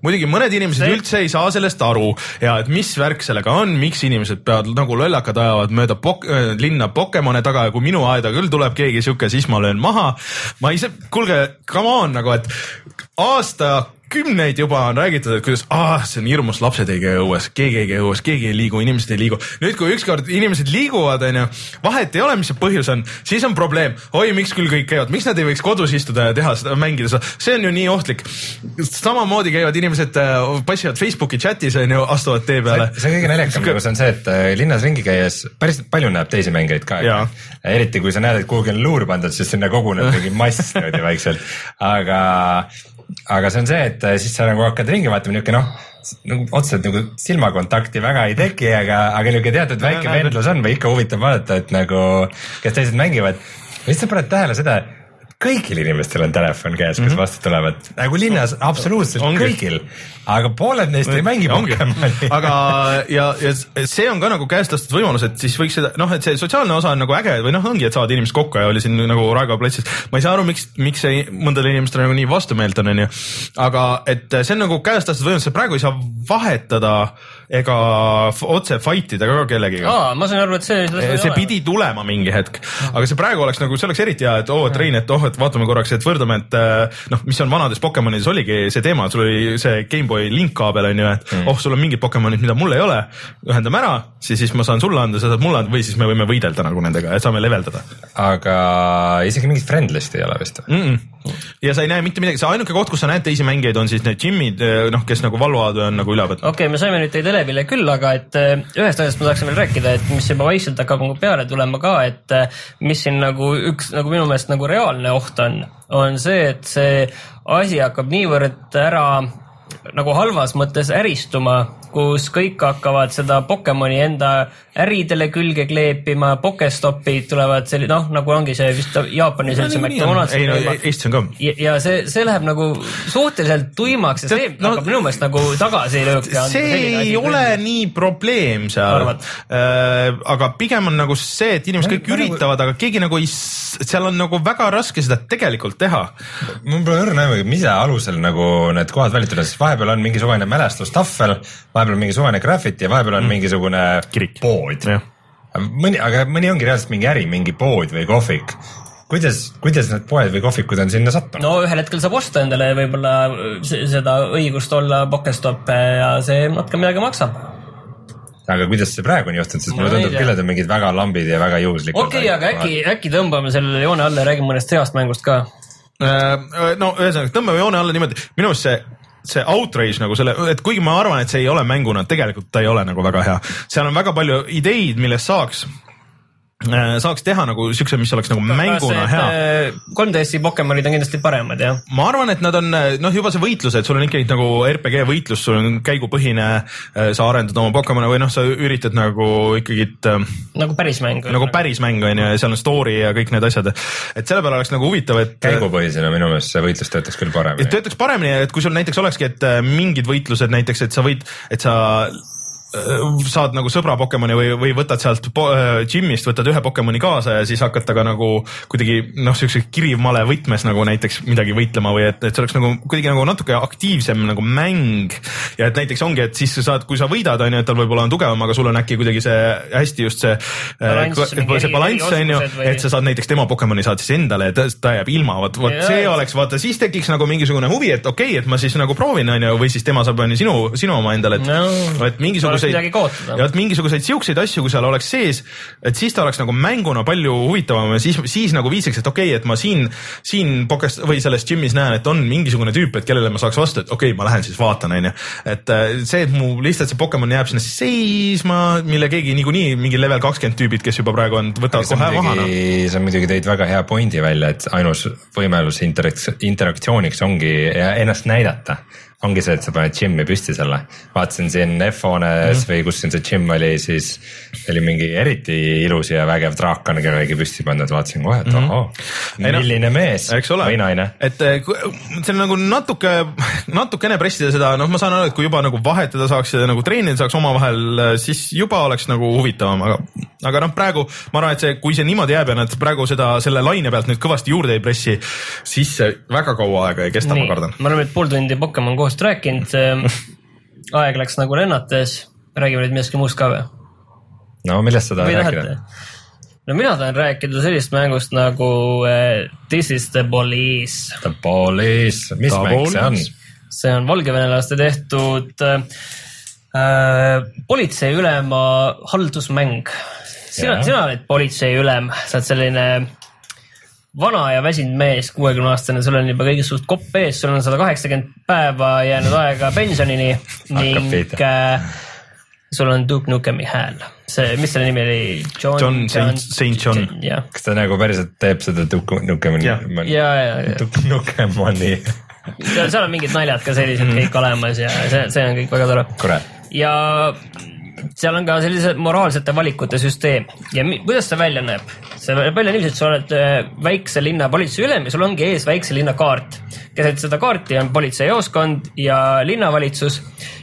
muidugi mõned inimesed See- üldse ei saa sellest aru ja et mis värk sellega on, miks inimesed peavad nagu lollakad ajavad mööda pok-, linna Pokemone taga ja kui minu aeda küll tuleb keegi sihuke, siis ma löön maha. ma ise, kuulge, come on nagu, et aasta kümneid juba on räägitud, et kuidas ah, see on hirmus, lapsed ei käi õues, keegi ei käi õues, keegi ei liigu, inimesed ei liigu. nüüd, kui ükskord inimesed liiguvad, onju, vahet ei ole, mis see põhjus on, siis on probleem. oi, miks küll kõik käivad, miks nad ei võiks kodus istuda ja teha seda, mängida seda, see on ju nii ohtlik. samamoodi käivad inimesed, passivad Facebooki chatis onju, astuvad tee peale. see kõige naljakam nagu see on see, et äh, linnas ringi käies päris palju näeb teisi mängijaid ka eriti kui sa näed, et kuhugi on luur pandud, siis sinna koguneb mingi mass niimoodi vaikselt. aga, aga see on see, et äh, siis sa nagu hakkad ringi vaatama, niuke noh, nagu otseselt nagu silmakontakti väga ei teki, aga, aga niuke teatud väike vendlus on või ikka huvitav vaadata, et nagu, kes teised mängivad. siis sa paned tähele seda, kõigil inimestel on telefon käes, kes vastu tulevad, nagu linnas absoluutselt Ongi. kõigil, aga pooled neist ei mängi Pokemoni. aga ja, ja see on ka nagu käest lastud võimalus, et siis võiks seda noh, et see sotsiaalne osa on nagu äge või noh, ongi, et saavad inimesed kokku ja oli siin nagu Raekoja platsis. ma ei saa aru, miks, miks see mõndadele inimestele nagu nii vastumeelt on, onju. aga et see on nagu käest lastud võimalus, sa praegu ei saa vahetada ega otse fight ida ka kellegiga aa, ma sain aru, et see. see pidi tulema mingi hetk, aga see praegu oleks nagu, see oleks eriti hea, et oo, et Rein, et oh, et vaatame korraks, et võrdleme, et äh, noh, mis on vanades Pokemonides oligi see teema, sul oli see GameBoy link kaabel on ju, et mm. oh, sul on mingid Pokemonid, mida mul ei ole, ühendame ära, siis, siis ma saan sulle anda, sa saad mulle anda või siis me võime võidelda nagu nendega ja saame leveldada aga isegi mingit friend list'i ei ole vist. mm. -mm. ja sa ei näe mitte midagi, see ainuke koht, kus sa näed teisi mängijaid, on siis need Jimid, noh, kes nagu valvavad või on nagu üle võtnud. okei okay,, me saime nüüd teid elevile küll, aga et äh, ühest asjast ma tahaksin veel rääkida, et mis juba vaikselt hakkab nagu peale tulema ka, et äh, mis siin nagu üks nagu minu meelest nagu reaalne oht on, on see, et see asi hakkab niivõrd ära nagu halvas mõttes äristuma, kus kõik hakkavad seda Pokemoni enda äridele külge kleepima, Pokestopid tulevad selline, noh, nagu ongi see vist Jaapanis üldse McDonald's ei no Eestis on ka. ja, see, see läheb nagu suhteliselt tuimaks ja see no- hakkab minu meelest nagu tagasilööke andma. see ei ole nii probleem seal Arvad?, aga pigem on nagu see, et inimesed kõik Ma- ma nagu- üritavad, aga keegi nagu ei, seal on nagu väga raske seda tegelikult teha. mul pole õrna aimugi, mis alusel nagu need kohad valitud on, sest vahepeal on mingisugune mälestustahvel, vahepeal on mingi suvine graffiti ja vahepeal on mingisugune Kirik. pood mõni, aga mõni ongi reaalselt mingi äri, mingi pood või kohvik. kuidas, kuidas need poed või kohvikud on sinna sattunud? no ühel hetkel saab osta endale võib-olla se- seda õigust olla Pokestop ja see natuke midagi maksab. aga kuidas see praegu on juhtunud, sest mulle tundub küll, et on mingid väga lambid ja väga juhuslikud. okei okay,, aga äkki, äkki tõmbame sellele joone alla ja räägime mõnest heast mängust ka. no ühesõnaga, tõmbame joone alla niimoodi, minu arust see see outrage nagu selle, et kuigi ma arvan, et see ei ole mänguna, tegelikult ta ei ole nagu väga hea. seal on väga palju ideid, millest saaks, saaks teha nagu siukse, mis oleks nagu mänguna hea. äh, 3DS-i Pokemonid on kindlasti paremad jah. ma arvan, et nad on noh, juba see võitlus, et sul on ikkagi nagu RPG võitlus, sul on käigupõhine, sa arendad oma Pokemone või noh, sa üritad nagu ikkagi äh, nagu päris mäng. nagu päris mäng on ju ja seal on story ja kõik need asjad. et selle peale oleks nagu huvitav, et. käigupõhisena minu meelest see võitlus töötaks küll et paremini. töötaks paremini, et kui sul näiteks olekski, et äh, mingid võitlused näiteks, et sa võid, et sa äh, saad nagu sõbra Pokemoni või, või võtad sealt po- äh, võtad ühe Pokemoni kaasa ja siis hakkad temaga nagu kuidagi noh, siukse kirivmale võtmes nagu näiteks midagi võitlema või et, et see oleks nagu kuidagi nagu natuke aktiivsem nagu mäng. ja et näiteks ongi, et siis sa saad, kui sa võidad, on ju, et tal võib-olla on tugevam, aga sul on äkki kuidagi see hästi just see Balanss, äh, mingi see balanss on ju et sa saad näiteks tema Pokemoni saad siis endale ja ta, ta jääb ilma, vot, vot see oleks, vaata siis tekiks nagu mingisugune huvi, et okei okay,, et ma siis nagu proovin, on ju, või siis tema saab, on ju, sinu, sinu oma endale, et No, et mingisuguseid ja vot mingisuguseid siukseid asju, kui seal oleks sees, et siis ta oleks nagu mänguna palju huvitavam ja siis, siis nagu viisiks, et okei okay,, et ma siin, siin Pokest või selles gym'is näen, et on mingisugune tüüp, et kellele ma saaks vastu, et okei okay,, ma lähen siis vaatan, on ju. et äh, see, et mu lihtsalt see Pokemon jääb sinna seisma, mille keegi niikuinii mingi level kakskümmend tüübid, kes juba praegu on, võtavad kohe maha noh. muidugi, sa muidugi tõid väga hea pointi välja, et ainus võimalus interaks-, interaktsiooniks ongi ennast näidata. Ongi see, et sa paned džimmi püsti selle. vaatasin siin F-hoones mm. või kus siin see džimm oli, siis oli mingi eriti ilus ja vägev draakan, kelle oli püsti pandud, vaatasin kohe, et ohoo, Ei noh, milline mees eks ole või naine. et eh, see on nagu natuke, natukene pressida seda, noh, ma saan aru, et kui juba nagu vahetada saaks ja nagu treenida saaks omavahel, siis juba oleks nagu huvitavam, aga, aga noh, praegu ma arvan, et see, kui see niimoodi jääb ja nad praegu seda selle laine pealt nüüd kõvasti juurde ei pressi, siis see väga kaua aega ei kesta, ma kardan. me oleme nüüd pool tundi Pokemon kohast rääkinud. aeg läks nagu lennates, räägime nüüd millestki muust ka või? no millest sa tahad rääkida?? no mina tahan rääkida sellisest mängust nagu äh, This is the police. The Police, mis The mäng see on? see on valgevenelaste tehtud äh, äh, politseiülema haldusmäng. sina Jaa., sina oled politseiülem, sa oled selline vana ja väsinud mees, kuuekümne aastane, sul on juba kõigest suht kopp ees, sul on sada kaheksakümmend päeva jäänud aega pensionini ning äh, sul on Duke Nukemi hääl. see, mis selle nimi oli? John Saint- Saint John. jah, kas ta nagu päriselt teeb seda Duke Nukemani Jah.? ja, ja, ja Duke Nukemani, seal, seal on mingid naljad ka sellised kõik olemas ja see, see on kõik väga tore. ja seal on ka sellise moraalsete valikute süsteem ja kuidas see välja näeb? see näeb välja niiviisi, et sa oled äh, väikse linna politseiülem ja sul ongi ees väikse linna kaart. keset seda kaarti on politseijaoskond ja linnavalitsus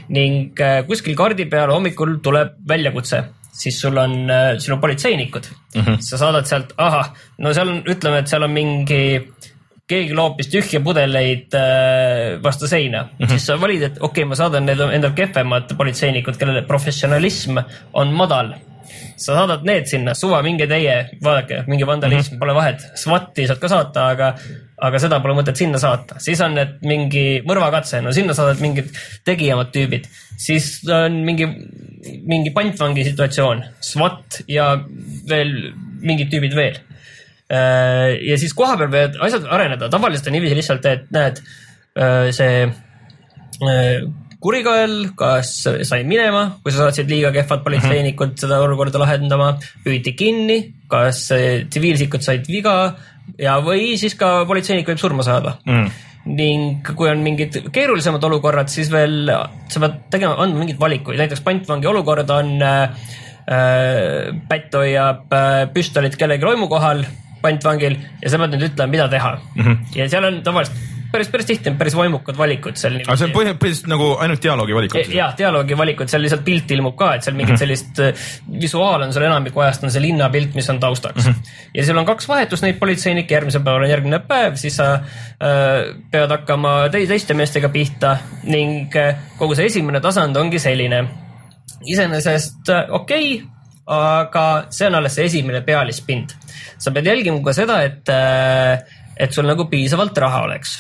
ning äh, kuskil kaardi peal hommikul tuleb väljakutse siis sul on äh, sinu politseinikud mm. -hmm. sa saadad sealt, ahah, no seal on, ütleme, et seal on mingi, keegi loopis tühje pudeleid äh, vastu seina mm, -hmm. siis sa valid, et okei okay,, ma saadan need endal kehvemad politseinikud, kellele professionalism on madal. sa saadad need sinna, suva, minge teie, vaadake, mingi vandalism mm, -hmm. pole vahet, SWAT-i saad ka saata, aga, aga seda pole mõtet sinna saata, siis on need mingi mõrvakatse, no sinna saadad mingid tegijamad tüübid, siis on mingi, mingi pantvangi situatsioon, SWAT ja veel mingid tüübid veel ja siis kohapeal võivad asjad areneda, tavaliselt on niiviisi lihtsalt, et näed, see äh, kurikael, kas sai minema, kui sa saatsid liiga kehvad politseinikud seda olukorda lahendama, püüti kinni, kas äh, tsiviilisikud said viga ja, või siis ka politseinik võib surma saada mm.. ning kui on mingid keerulisemad olukorrad, siis veel sa pead tegema, andma mingeid valikuid, näiteks pantvangi olukord on äh,. pätt hoiab äh, püstolit kellegi roimu kohal pantvangil ja sa pead nüüd ütlema, mida teha mm. -hmm. ja seal on tavaliselt päris, päris tihti on päris vaimukad valikud seal. aga see on põhimõtteliselt põhiliselt nagu ainult dialoogi valikud jah, dialoogi valikud, seal lihtsalt pilt ilmub ka, et seal mingit sellist äh, visuaal on seal enamiku ajast on see linnapilt, mis on taustaks mm. -hmm. ja seal on kaks vahetust neid politseinikke, järgmisel päeval on järgmine päev, siis sa äh, pead hakkama te teiste meestega pihta ning äh, kogu see esimene tasand ongi selline. iseenesest äh, okei okay,, aga see on alles see esimene pealispind. sa pead jälgima ka seda, et, et sul nagu piisavalt raha oleks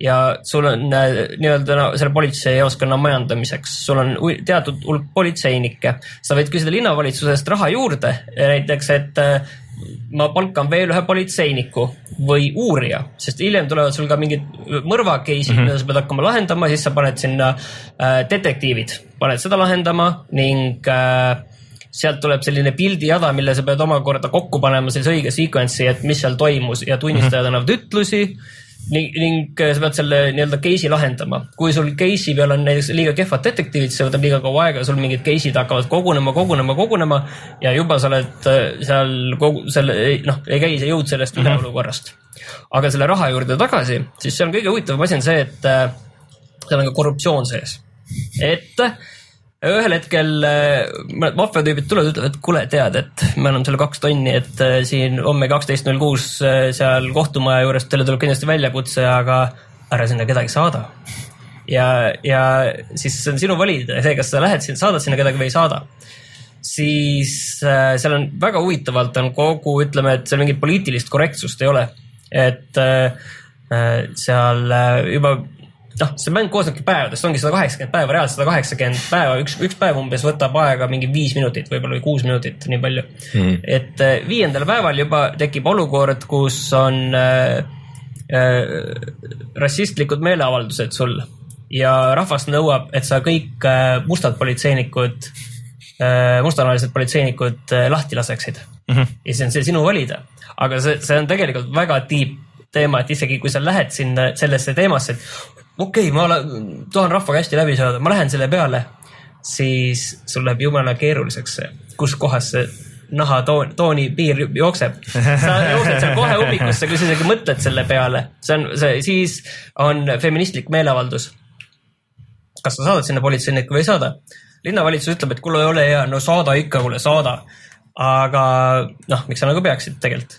ja sul on äh, nii-öelda no, selle politseijaoskonna majandamiseks, sul on teatud hulk politseinikke, sa võid küsida linnavalitsusest raha juurde, näiteks, et äh, ma palkan veel ühe politseiniku või uurija, sest hiljem tulevad sul ka mingid mõrva case'id mm, -hmm. mida sa pead hakkama lahendama, siis sa paned sinna äh, detektiivid, paned seda lahendama ning äh, sealt tuleb selline pildijada, mille sa pead omakorda kokku panema sellise õige sequence'i, et mis seal toimus ja tunnistajad annavad ütlusi ning, ning sa pead selle nii-öelda case'i lahendama. kui sul case'i peal on näiteks liiga kehvad detektiivid, see võtab liiga kaua aega sul mingid case'id hakkavad kogunema, kogunema, kogunema ja juba sa oled äh, seal kogu selle, noh, ei käi see jõud sellest üle olukorrast. aga selle raha juurde tagasi, siis seal kõige huvitavam asi on see, et äh, seal on ka korruptsioon sees. et äh, ühel hetkel äh, mõned maffiatüübid tulevad, ütlevad, et kuule, tead, et me anname sulle kaks tonni, et äh, siin homme kaksteist null kuus äh, seal kohtumaja juures teile tuleb kindlasti väljakutse, aga ära sinna kedagi saada. ja, ja siis on sinu valida, see, kas sa lähed sinna, saadad sinna kedagi või ei saada. siis seal on väga huvitavalt on kogu, ütleme, et seal mingit poliitilist korrektsust ei ole. et seal juba noh, see mäng koosnebki päevadest, ongi sada kaheksakümmend päeva, reaalselt sada kaheksakümmend päeva, üks, üks päev umbes võtab aega mingi viis minutit, võib-olla või kuus minutit, nii palju mm.. et äh, viiendal päeval juba tekib olukord, kus on äh, äh, rassistlikud meeleavaldused sul ja rahvas nõuab, et sa kõik äh, mustad politseinikud äh,, mustanahalised politseinikud äh, lahti laseksid mm. -hmm. ja see on see sinu valida, aga see, see on tegelikult väga deep teema, et isegi kui sa lähed sinna sellesse teemasse, et okei okay,, ma olen, tahan rahvaga hästi läbi saada, ma lähen selle peale, siis sul läheb jumala keeruliseks kus kohas see nahatoon, tooni piir jookseb. sa jooksed seal kohe ummikusse, kui sa isegi mõtled selle peale, see on see, siis on feministlik meeleavaldus. kas sa saadad sinna politseiniku või ei saada? linnavalitsus ütleb, et kuule, ole hea, no saada ikka, kuule saada. Aga noh, miks sa nagu peaksid tegelikult.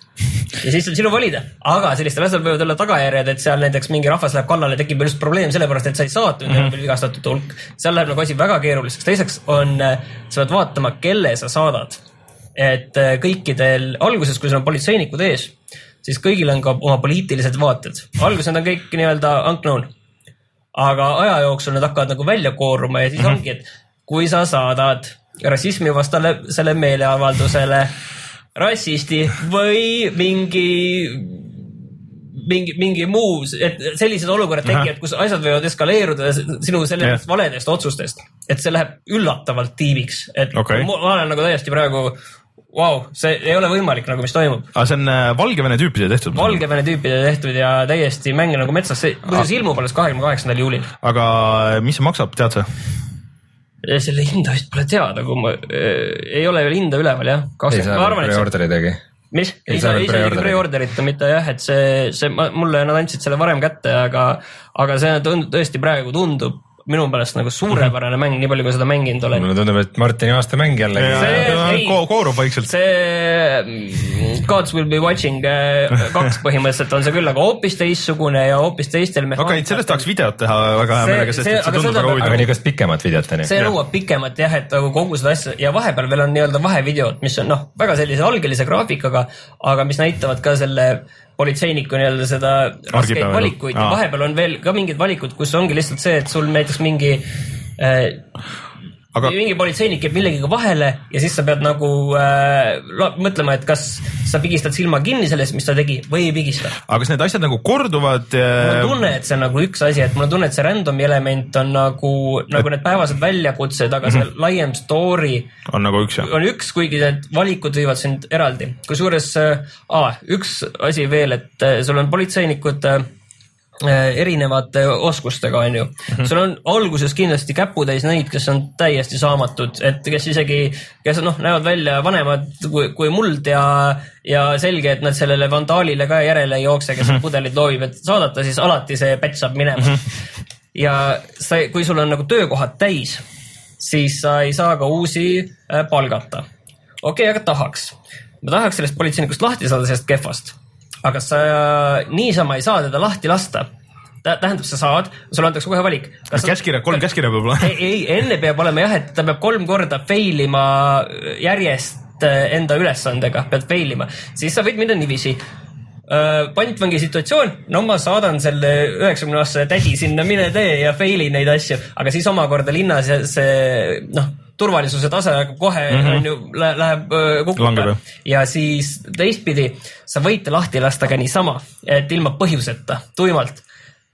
ja siis on sinu valida, aga sellistel asjadel võivad olla tagajärjed, et seal näiteks mingi rahvas läheb kallale, tekib just probleem sellepärast, et sa ei saatnud ja on veel vigastatud hulk. seal läheb nagu asi väga keeruliseks, teiseks on, sa pead vaatama, kelle sa saadad. et äh, kõikidel, alguses, kui sul on politseinikud ees, siis kõigil on ka oma poliitilised vaated. alguses nad on kõik nii-öelda unknown aga aja jooksul need hakkavad nagu välja kooruma ja siis mm -hmm. ongi, et kui sa saadad rassismivastale selle meeleavaldusele rassisti või mingi, mingi, mingi muu, et sellised olukorrad tekivad, kus asjad võivad eskaleeruda sinu sellest Jah. valedest otsustest, et see läheb üllatavalt tiibiks, et Okei. ma olen nagu täiesti praegu, vau, see ei ole võimalik nagu, mis toimub. aga see on äh, Valgevene tüüpide tehtud? Valgevene tüüpide tehtud ja täiesti mäng nagu metsas, see muuseas ilmub alles kahekümne kaheksandal juulil. aga äh, mis see maksab, tead sa? Selle hinda vist pole teada, kui ma äh, ei ole veel hinda üleval jah. ei saa ma arvan, et see preorder'i tegi. mis? Ei saa veel isegi pre-order'it. pre-order'ita mitte jah, et see, see, mulle nad andsid selle varem kätte, aga, aga see tund- tõesti praegu tundub minu meelest nagu suurepärane mäng, nii palju kui seda mänginud olen. mulle tundub, et Martini aastamäng jällegi. See- ei- koorub vaikselt. see mm, Gods will be watching äh, kaks põhimõtteliselt on see küll, aga hoopis teistsugune ja hoopis teistel okei, sellest tahaks videot teha väga hea meelega, sest see- et see aga tundub seda väga peab- aga huvitav. niisugust pikemat videot on ju. see nõuab pikemat jah, et nagu kogu seda asja ja vahepeal veel on nii-öelda vahevideod, mis on noh, väga sellise algelise graafikaga, aga mis näitavad ka selle politseiniku nii-öelda seda raskeid valikuid. Ja vahepeal on veel ka mingid valikud, kus ongi lihtsalt see, et sul näiteks mingi äh, aga mingi politseinik jääb millegagi vahele ja siis sa pead nagu äh, mõtlema, et kas sa pigistad silma kinni sellest, mis ta tegi või ei pigista. aga kas need asjad nagu korduvad? mul on tunne, et see on nagu üks asi, et mul on tunne, et see random'i element on nagu, nagu need päevased väljakutsed, aga see laiem story on nagu üks jah? on üks, kuigi need valikud viivad sind eraldi. kusjuures äh,, üks asi veel, et äh, sul on politseinikud äh, äh, erinevate oskustega, onju. sul on alguses kindlasti käputäis neid, kes on täiesti saamatud, et kes isegi, kes noh, näevad välja vanemad kui, kui muld ja, ja selge, et nad sellele vandaalile ka järele ei jookse, kes mm -hmm. pudelid loobib, et saadata, siis alati see päts saab minema. ja sa, kui sul on nagu töökohad täis, siis sa ei saa ka uusi äh, palgata. okei okay,, aga tahaks. ma tahaks sellest politseinikust lahti saada, sellest kehvast. Aga sa niisama ei saa teda lahti lasta. tähendab, sa saad, sulle antakse kohe valik. käskkirja, kolm käskkirja peab olema. ei, ei, enne peab olema jah, et ta peab kolm korda fail ima järjest äh, enda ülesandega, pead fail ima, siis sa võid minna niiviisi pantvangi situatsioon, no ma saadan selle üheksakümne aastase tädi sinna, mine tee ja fail'i neid asju, aga siis omakorda linnas ja see noh, turvalisuse tase hakkab kohe mm -hmm. on ju, läheb kukub ja siis teistpidi sa võid ta lahti lasta ka niisama, et ilma põhjuseta, tuimalt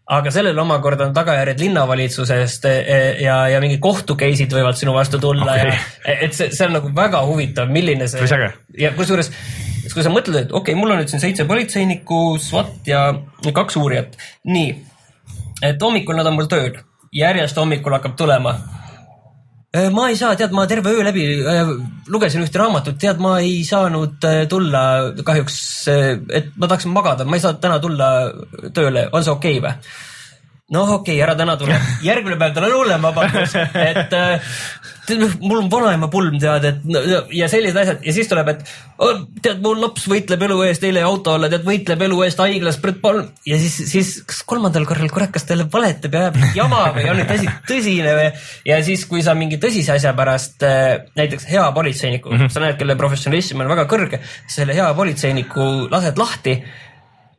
aga sellel omakorda on tagajärjed linnavalitsusest e, ja, ja mingi kohtu case'id võivad sinu vastu tulla okay. ja et see, see on nagu väga huvitav, milline see ja kusjuures, kui sa mõtled, et okei okay,, mul on nüüd siin seitse politseinikku, SWAT ja kaks uurijat, nii, et hommikul nad on mul tööl, järjest hommikul hakkab tulema. Ma ei saa, tead, ma terve öö läbi äh, lugesin ühte raamatut, tead, ma ei saanud äh, tulla kahjuks, et ma tahaksin magada, ma ei saa täna tulla tööle, on see okei okay või? noh, okei okay,, ära täna tule, järgmine päev tal on hullem vabandus, et äh, mul on vanaema pulm, tead, et ja sellised asjad. Ja siis tuleb, et tead, mu laps võitleb elu eest, eile auto alla, tead, võitleb elu eest haiglas, ja siis, siis kas kolmandal korral, kurat, kas ta jälle valetab ja ajab jama või on nüüd asi tõsine või? Ja siis, kui sa mingi tõsise asja pärast äh, näiteks hea politseiniku mm, -hmm. sa näed, kelle professionalism on väga kõrge, selle hea politseiniku lased lahti.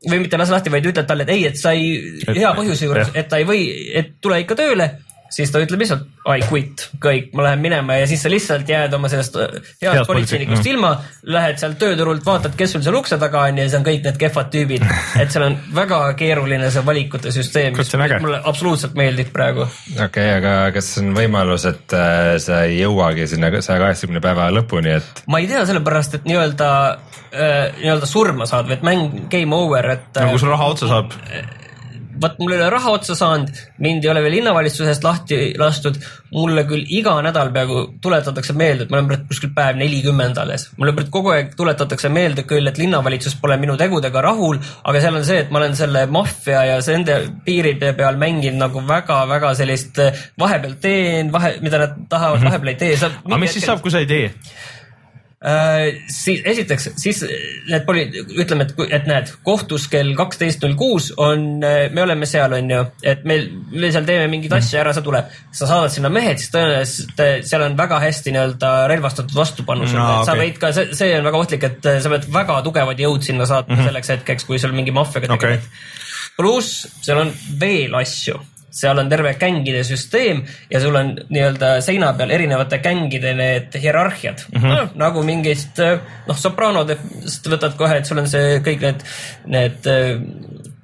Või mitte lase lahti, vaid ütled talle, et ei, et sa ei, hea põhjuse juures, et ta ei või, et tule ikka tööle, siis ta ütleb lihtsalt I quit, kõik, ma lähen minema ja siis sa lihtsalt jääd oma sellest äh, heast politseinikust politseinik- ilma, lähed sealt tööturult, vaatad, kes sul seal ukse taga on ja siis on kõik need kehvad tüübid. et seal on väga keeruline see valikute süsteem, mis mulle absoluutselt meeldib praegu. okei okay,, aga kas on võimalus, et äh, sa ei jõuagi sinna saja kaheksakümne päeva lõpuni, et ma ei tea, sellepärast et nii-öelda äh, nii-öelda surma saad või et mäng game over, et no kui sul raha otsa saab, vot mul ei ole raha otsa saanud, mind ei ole veel linnavalitsusest lahti lastud, mulle küll iga nädal peaaegu tuletatakse meelde, et ma olen praegu kuskil päev nelikümmend alles. mulle praegu kogu aeg tuletatakse meelde küll, et linnavalitsus pole minu tegudega rahul, aga seal on see, et ma olen selle maffia ja nende piiride peal mänginud nagu väga-väga sellist eh, vahepeal teen, vahe, mida nad tahavad, vahepeal ei tee. aga mis siis saab, kui sa ei tee? Äh, siis esiteks, siis need poli-, ütleme, et, et näed, kohtus kell kaksteist null kuus on, me oleme seal, on ju, et meil, me seal teeme mingeid asju, ära sa tule. sa saadad sinna mehed, siis tõenäoliselt eh, seal on väga hästi nii-öelda relvastatud vastupanu no,, sa okei. võid ka, see, see on väga ohtlik, et sa pead väga tugevad jõud sinna saatma mm -hmm. selleks hetkeks, kui sul mingi maffiaga tegeled okay.. pluss seal on veel asju seal on terve gängide süsteem ja sul on nii-öelda seina peal erinevate gängide need hierarhiad mm. -hmm. no, nagu mingist noh, sopranodest võtad kohe, et sul on see kõik need, need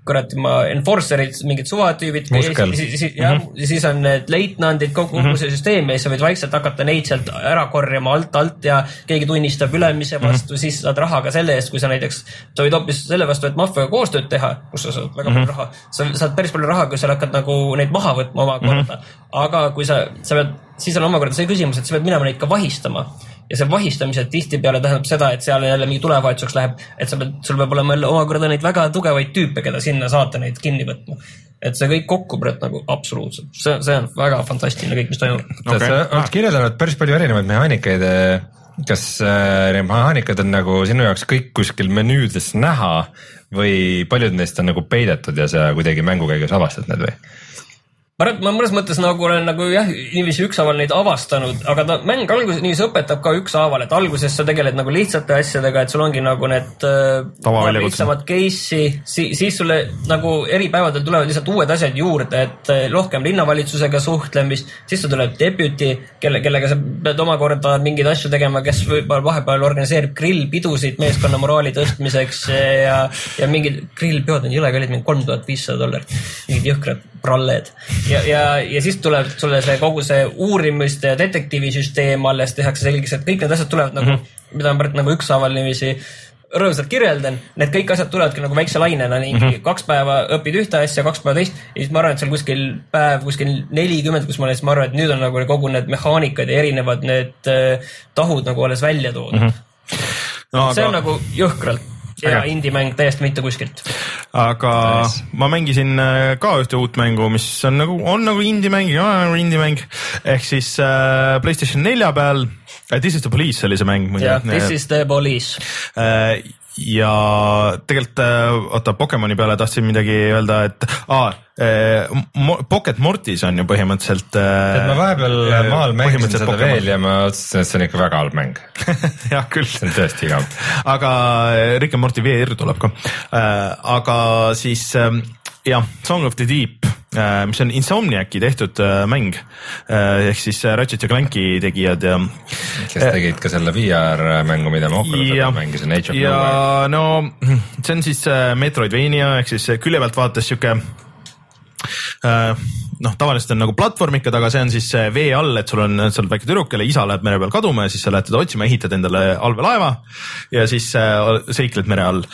kuradi ma enforcer'id, mingid suvatüübid. Siis, jah, siis on need leitnandid, kogu mm -hmm. see süsteem ja siis sa võid vaikselt hakata neid sealt ära korjama alt-alt ja keegi tunnistab ülemise vastu mm, -hmm. siis saad raha ka selle eest, kui sa näiteks, sa võid hoopis selle vastu, et maffiaga koostööd teha, kus sa saad väga mm -hmm. palju raha. sa saad päris palju raha, kui sa hakkad nagu neid maha võtma omakorda mm. -hmm. aga kui sa, sa pead, siis on omakorda see küsimus, et sa pead minema neid ka vahistama ja see vahistamised tihtipeale tähendab seda, et seal jälle mingi tulevahetuseks läheb, et sa pead, sul peab olema jälle omakorda neid väga tugevaid tüüpe, keda sinna saata neid kinni võtma. et see kõik kokku praegu nagu absoluutselt, see, see on väga fantastiline kõik, mis toimub. okay. Okei. sa oled kirjeldanud päris palju erinevaid mehaanikaid. kas äh, need mehaanikad on nagu sinu jaoks kõik kuskil menüüdes näha või paljud neist on nagu peidetud ja sa kuidagi mängu käigus avastad need või? Ma arvan, et ma mõnes mõttes nagu olen nagu jah, niiviisi ükshaaval neid avastanud, aga ta mäng alguses niiviisi õpetab ka ükshaaval, et alguses sa tegeled nagu lihtsate asjadega, et sul ongi nagu need äh, lihtsamad case'i, siis, sulle nagu eri päevadel tulevad lihtsalt uued asjad juurde, et äh, rohkem linnavalitsusega suhtlemist, siis sul tuleb deputy, kelle, kellega sa pead omakorda mingeid asju tegema, kes võib-olla vahepeal organiseerib grillpidusid meeskonna moraali tõstmiseks ja, ja mingid grillpeod on jõle kallid, mingi kolm tuhat viissada dollarit, mingid jõhkrad pralled ja, ja, ja siis tuleb sulle see kogu see uurimiste ja detektiivisüsteem alles tehakse selgeks, et kõik need asjad tulevad nagu mm, -hmm. mida ma praegu nagu ükshaaval niiviisi rõõmsalt kirjeldan, need kõik asjad tulevadki nagu väikse lainena, nii mm -hmm. kaks päeva õpid ühte asja, kaks päeva teist ja siis ma arvan, et seal kuskil päev kuskil nelikümmend, kus ma olen, siis ma arvan, et nüüd on nagu kogu need mehaanikad ja erinevad need äh, tahud nagu alles välja toodud mm. -hmm. no see on aga, nagu jõhkralt Äge. indie-mäng täiesti mitte kuskilt. aga Nice. ma mängisin äh, ka ühte uut mängu, mis on nagu, on nagu indie-mäng, nagu indie-mäng ehk siis äh, Playstation nelja peal äh,. This is the police oli see mäng muide. jah, This is the police. Äh, ja tegelikult äh, oota, Pokemoni peale tahtsin midagi öelda, et aa, äh, Pocket Mortis on ju põhimõtteliselt. et ma vahepeal maal mängisin seda Pokemon. veel ja ma otsustasin, et see on ikka väga halb mäng. jah, küll see on tõesti igav. aga äh, Rick and Morty VR tuleb ka. aga siis ähm, jah, Song of the Deep, mis on Insomniaci tehtud äh, mäng ehk siis äh, Ratchet ja Clanki tegijad ja kes tegid ka selle VR mängu, mida ma Oculusega mängisin, Age of Nowhere. ja no see on siis äh, Metroidvania ehk siis külje pealt vaadates sihuke äh, noh, tavaliselt on nagu platvormikad, aga see on siis vee all, et sul on, oled väike tüdruk, kelle isa läheb mere peal kaduma ja siis sa lähed teda otsima, ehitad endale allveelaeva ja siis äh, seikled mere all.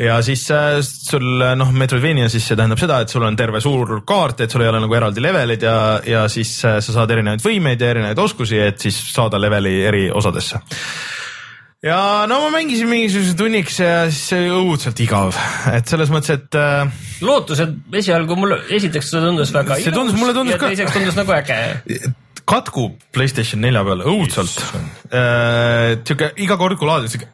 ja siis äh, sul noh, Metroidvania siis see tähendab seda, et sul on terve suur kaart, et sul ei ole nagu eraldi levelid ja, ja siis äh, sa saad erinevaid võimeid ja erinevaid oskusi, et siis saada leveli eri osadesse ja no ma mängisin mingisuguse tunniks ja siis see oli õudselt igav, et selles mõttes, et äh, lootused esialgu mulle, esiteks see tundus väga See tundus- mulle tundus ka- teiseks tundus nagu äge. Katkub Playstation nelja peal õudselt. sihuke iga kord, kui laadid, sihuke,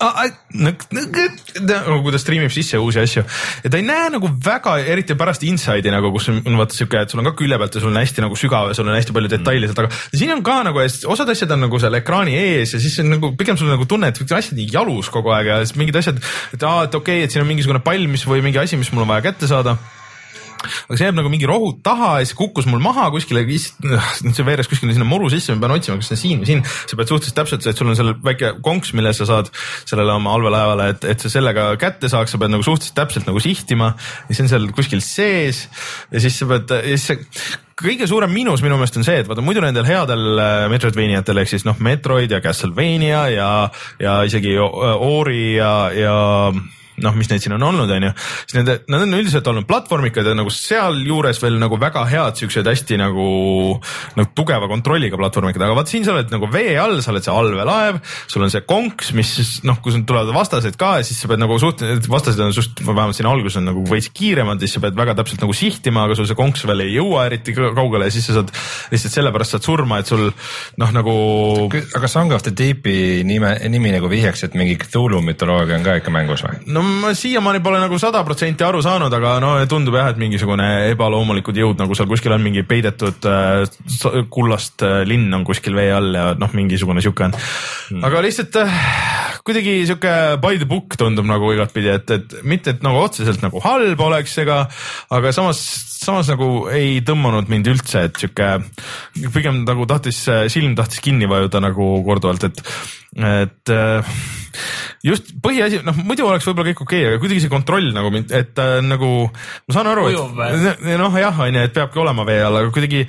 nagu kui ta striimib sisse uusi asju ja ta ei näe nagu väga, eriti pärast Inside'i nagu, kus on vaata sihuke, et sul on ka külje pealt ja sul on hästi nagu sügav ja sul on hästi palju detaile seal taga. siin on ka nagu, osad asjad on nagu seal ekraani ees ja siis on nagu pigem sul nagu tunne, et asjad nii jalus kogu aeg ja siis mingid asjad, et aa, et okei okay,, et siin on mingisugune pall, mis või mingi asi, mis mul on vaja kätte saada aga see jääb nagu mingi rohud taha ja siis kukkus mul maha kuskile, see veeres kuskile sinna muru sisse, ma pean otsima, kas see on siin või siin. sa pead suhteliselt täpselt, et sul on seal väike konks, mille sa saad sellele oma allveelaevale, et, et sa sellega kätte saaks, sa pead nagu suhteliselt täpselt nagu sihtima ja see on seal kuskil sees ja siis sa pead, ja siis see kõige suurem miinus minu meelest on see, et vaata muidu nendel headel äh, Metroidvaniatel ehk siis noh, Metroid ja Castlevania ja, ja isegi Ori ja, ja noh, mis neid siin on olnud, onju, siis nende, nad on üldiselt olnud platvormikad ja nagu sealjuures veel nagu väga head siuksed hästi nagu, nagu tugeva kontrolliga platvormikad, aga vaat siin sa oled nagu vee all, sa oled see allveelaev, sul on see konks, mis siis noh, kui sul tulevad vastased ka siis sa pead nagu suht, vastased on suht, vähemalt siin alguses on nagu veits kiiremad, siis sa pead väga täpselt nagu sihtima, aga sul see konks veel ei jõua eriti kaugele ja siis sa saad lihtsalt sellepärast saad surma, et sul noh, nagu aga Song of the Deepi nime, nimi nagu vihjaks, et mingi Cthulhu mütoloogia on ka ikka mängus või? no ma siiamaani pole nagu sada protsenti aru saanud, aga no tundub jah, et mingisugune ebaloomulikud jõud nagu seal kuskil on mingi peidetud äh, kullast äh, linn on kuskil vee all ja noh, mingisugune sihuke on hmm.. aga lihtsalt äh, kuidagi sihuke by the book tundub nagu igatpidi, et, et mitte, et nagu otseselt nagu halb oleks ega, aga samas, samas nagu ei tõmmanud mind üldse, et sihuke pigem nagu tahtis, silm tahtis kinni vajuda nagu korduvalt, et, et äh, just põhiasi, noh muidu oleks võib-olla kõik okei okay,, aga kuidagi see kontroll nagu mind, et äh, nagu ma saan aru, et noh, jah, onju, et peabki olema vee all, aga kuidagi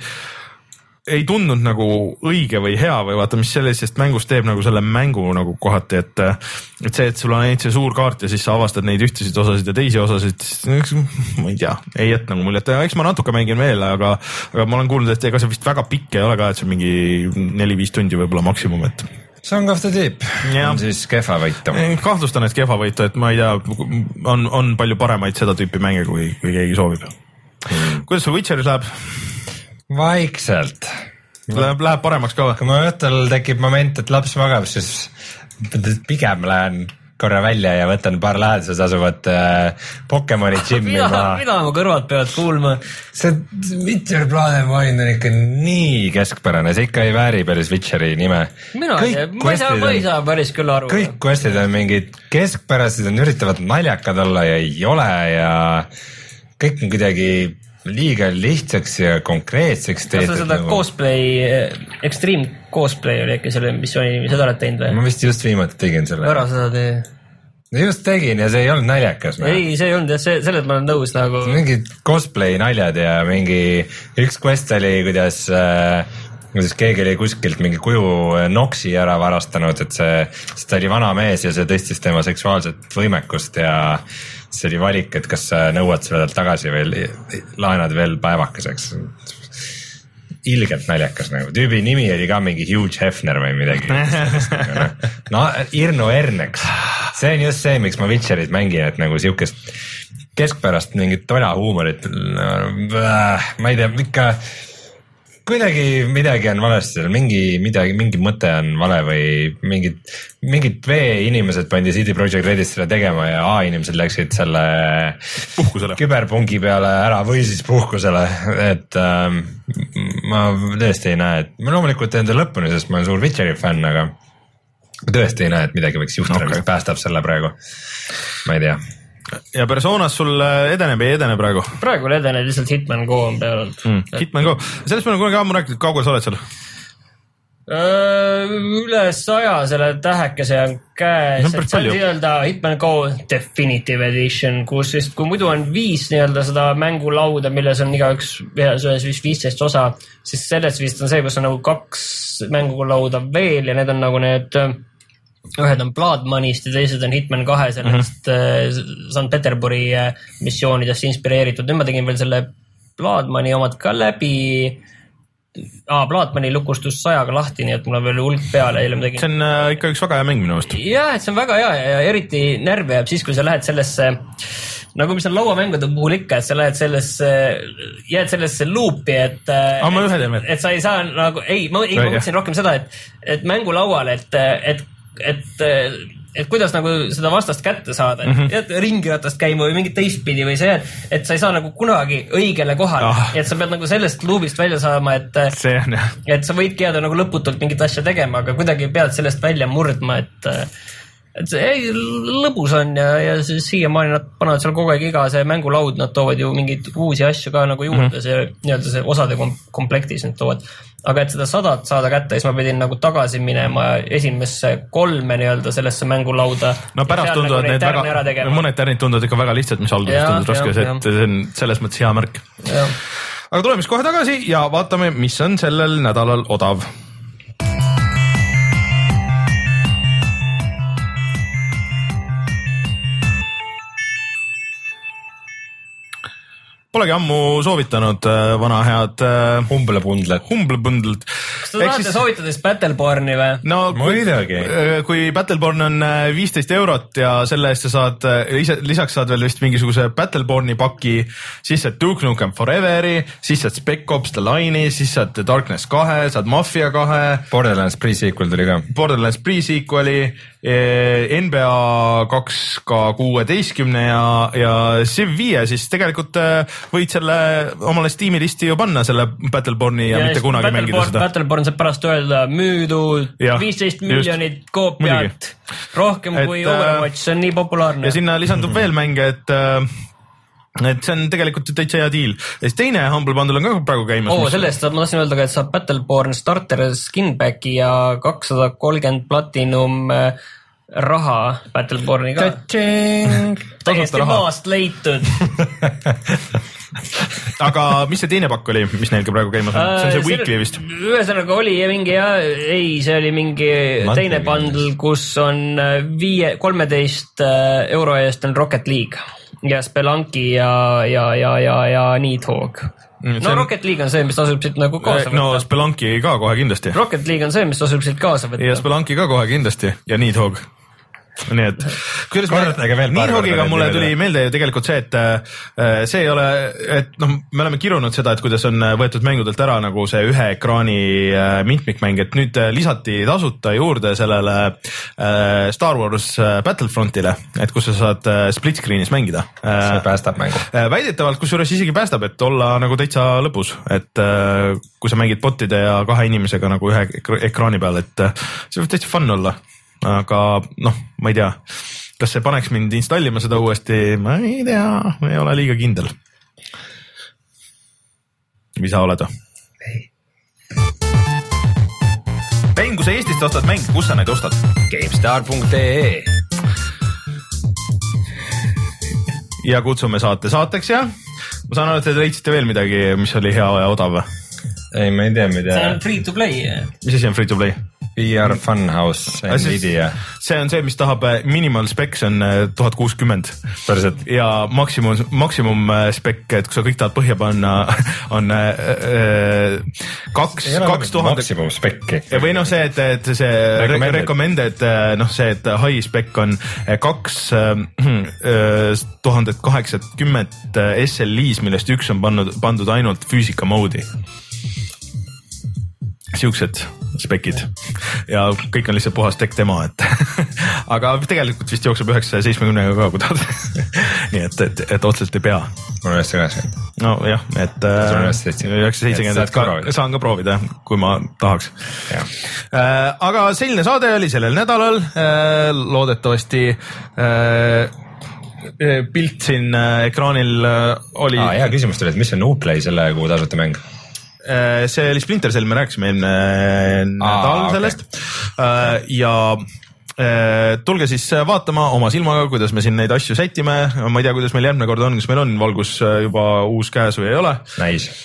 ei tundunud nagu õige või hea või vaata, mis sellisest mängust teeb nagu selle mängu nagu kohati, et et see, et sul on ainult see suur kaart ja siis sa avastad neid ühtesid osasid ja teisi osasid, ma ei tea, ei jäta nagu muljet, eks ma natuke mängin veel, aga aga ma olen kuulnud, et ega see vist väga pikk ei ole ka, et see on mingi neli-viis tundi võib-olla maksimum, et Song of the Deep Jah. on siis kehva võitu. kahtlustan, et kehva võitu, et ma ei tea, on, on palju paremaid seda tüüpi mänge, kui, kui keegi soovib. kuidas sul Witcheris läheb? vaikselt. Läheb, läheb paremaks ka või? kui mul õhtul tekib moment, et laps magab, siis pigem lähen korra välja ja võtan paar läheduses asuvat äh, Pokemoni džimmi mida, maha. mida mu kõrvad peavad kuulma? see Witcher Blood and Wine on ikka nii keskpärane, see ikka ei vääri päris Witcheri nime. mina ei tea, ma ei saa, ma ei saa päris küll aru. kõik quest'id on mingid keskpärased, nad üritavad naljakad olla ja ei ole ja kõik on kuidagi liiga lihtsaks ja konkreetseks kas sa tehtud. seda cosplay, extreme cosplay oli äkki selle missiooni nimi, seda oled teinud või? ma vist just viimati tegin selle. ära seda tee. just tegin ja see ei olnud naljakas. ei, see ei olnud jah, see, selles ma olen nõus nagu. mingid cosplay naljad ja mingi üks quest oli, kuidas äh, kuidas keegi oli kuskilt mingi kuju äh, Noxi ära varastanud, et see, sest ta oli vana mees ja see tõstis tema seksuaalset võimekust ja siis oli valik, et kas sa nõuad selle tagasi või laenad veel päevakeseks. Ilgelt naljakas nagu, tüübi nimi oli ka mingi Hugh Hefner või midagi. no Irnu Erneks, see on just see, miks ma Witcherit mängin, et nagu siukest keskpärast mingit tola huumorit, ma ei tea, ikka kuidagi midagi on valesti seal, mingi midagi, mingi mõte on vale või mingid, mingid B-inimesed pandi CD Projekt Redis selle tegema ja A-inimesed läksid selle puhkusele. küberpungi peale ära või siis puhkusele, et ähm, ma tõesti ei näe, et ma loomulikult teen ta lõpuni, sest ma olen suur Witcheri fänn, aga ma tõesti ei näe, et midagi võiks juhtuda okay., mis päästab selle praegu. ma ei tea, ja Personas sul edeneb, ei edene praegu praegu ei edene, lihtsalt Hitman Go on peal olnud mm.? Hitman Go, sellest me oleme kunagi ammu rääkinud, kaugel sa oled seal? Öö, üle saja selle tähekese on käes, et see on nii-öelda Hitman Go Definitive Edition, kus vist, kui muidu on viis nii-öelda seda mängulauda, milles on igaüks ühes, ühes vist viisteist osa, siis selles vist on see, kus on nagu kaks mängulauda veel ja need on nagu need öö, ühed on Blood Money'st ja teised on Hitman kahe sellest mm -hmm. St Peterburi äh, missioonidest inspireeritud, nüüd ma tegin veel selle Blood Money omad ka läbi aa, Plaatmani lukustus sajaga lahti, nii et mul on veel hulk peal eile ma tegin see. on äh, ikka üks väga hea mäng minu meelest. ja, et see on väga hea ja eriti närvi jääb siis, kui sa lähed sellesse nagu mis on lauamängude puhul ikka, et sa lähed sellesse, jääd sellesse luupi, et. Veel. et sa ei saa nagu, ei, ma, ei, ma mõtlesin rohkem seda, et, et mängulaual, et, et, et, et kuidas nagu seda vastast kätte saada mm, Mhm. -hmm. et ringiratast käima või mingit teistpidi või see, et sa ei saa nagu kunagi õigele kohale ah., et sa pead nagu sellest luubist välja saama, et see on jah, et sa võidki jääda nagu lõputult mingit asja tegema, aga kuidagi pead sellest välja murdma, et et see ei, lõbus on ja, ja siis siiamaani nad panevad seal kogu aeg iga see mängulaud, nad toovad ju mingeid uusi asju ka nagu juurde mm -hmm., see nii-öelda see osade kom komplektis nad toovad. aga et seda sadat saada kätte, siis ma pidin nagu tagasi minema esimesse kolme nii-öelda sellesse mängulauda. no pärast tunduvad need väga, mõned tärnid tunduvad ikka väga lihtsad, mis alguses tundus raske, see on selles mõttes hea märk. aga tuleme siis kohe tagasi ja vaatame, mis on sellel nädalal odav. Polegi ammu soovitanud äh, vana head äh, humblebundlet. Humble Bundle't. kas te tahate siis... soovitada siis Battleborne'i või? no kui, muidugi, kui Battleborn on äh, viisteist eurot ja selle eest sa saad äh, ise, lisaks saad veel vist mingisuguse Battleborni paki, siis saad Duke Nukem Foreveri, siis saad Spec Ops The Line'i, siis saad Darkness kahe, saad Mafia kahe, Borderlands pre-sequel tuli ka. Borderlands pre-sequel'i, NBA kaks ka kuueteistkümne ja, ja Civ viie, siis tegelikult äh, võid selle omale Steam'i listi ju panna, selle Battleborni ja, ja mitte kunagi mängida seda. Battleborn saab pärast öelda müüdud viisteist miljonit koopiat, rohkem Et, kui äh, Overwatch, see on nii populaarne ja. sinna lisandub veel mänge, et äh, et see on tegelikult täitsa hea diil. ja siis teine Humble Bundle on ka praegu käimas. oo, selle eest ma tahtsin öelda ka, et saab Battleborn starter skinback'i ja kakssada kolmkümmend platinum äh, raha Battleborni ka. täiesti raha. maast leitud. aga mis see teine pakk oli, mis neil ka praegu käimas on, see on see Weekly vist. ühesõnaga oli mingi ja ei, see oli mingi Monthly teine bundle, kus on äh, viie, kolmeteist äh, euro eest on Rocket League ja Spelunky ja, ja, ja, ja, ja Needhog. Mm, no on- Rocket League on see, mis tasub siit nagu kaasa no võtta. Spelunki ka kohe kindlasti Rocket League on see, mis tasub siit kaasa ja võtta. Spelunki ka kohe kindlasti ja Needhog. nii et, Korrutage veel need mulle tuli üle. meelde ju tegelikult see, et äh, see ei ole, et noh, me oleme kirunud seda, et kuidas on võetud mängudelt ära nagu see ühe ekraani äh, mitmikmäng, et nüüd äh, lisati tasuta juurde sellele äh, Star Wars äh, Battlefrontile, et kus sa saad äh, split screen'is mängida see äh,. päästab mängu. väidetavalt kusjuures isegi päästab, et olla nagu täitsa lõbus, et äh, kui sa mängid bot'ide ja kahe inimesega nagu ühe ekra- ekraani peal, et äh, see võib täitsa fun olla, aga noh, ma ei tea, kas see paneks mind installima seda uuesti, ma ei tea, ei ole liiga kindel. mis sa oled või? Rein, kui sa Eestist ostad mänge, kus sa neid ostad? GameStar.ee ja kutsume saate saateks ja ma saan aru, et te leidsite veel midagi, mis oli hea ja odav. ei, ma ei tea, see mida on. free to play. mis asi on free to play? VR Funhouse, Nvidia, see on see, mis tahab, minimal spec on äh, tuhat kuuskümmend päriselt. ja maksimum, maksimum äh, spec, et kui sa kõik tahad põhja panna, on äh, äh, kaks, kaks tuhat maksimum spekki. ja või noh, see, et, et see Recommended. recommended äh, noh, see, et high spec on äh, kaks äh, tuhandet kaheksakümmet äh, SLI-s, millest üks on pannud, pandud ainult füüsika mode'i. siuksed spekid ja kõik on lihtsalt puhas tech demo, et aga tegelikult vist jookseb üheksasaja seitsmekümnega ka, kui tahad. nii et, et, et otseselt ei pea. mul on üheksasada kaheksakümmend. nojah, et on üheksasada seitsekümmend. Et ka saan ka proovida, kui ma tahaks. Äh, aga selline saade oli sellel nädalal, loodetavasti äh, pilt siin äh, ekraanil äh, oli ah,, hea küsimus tuli, et mis on Uplay selle kuu tasuta mäng? See oli Splinter Cell, me rääkisime eelmine nädal sellest ja äh, tulge siis vaatama oma silmaga, kuidas me siin neid asju sätime, ma ei tea, kuidas meil järgmine kord on, kas meil on valgus äh, juba uus käes või ei ole. Nice.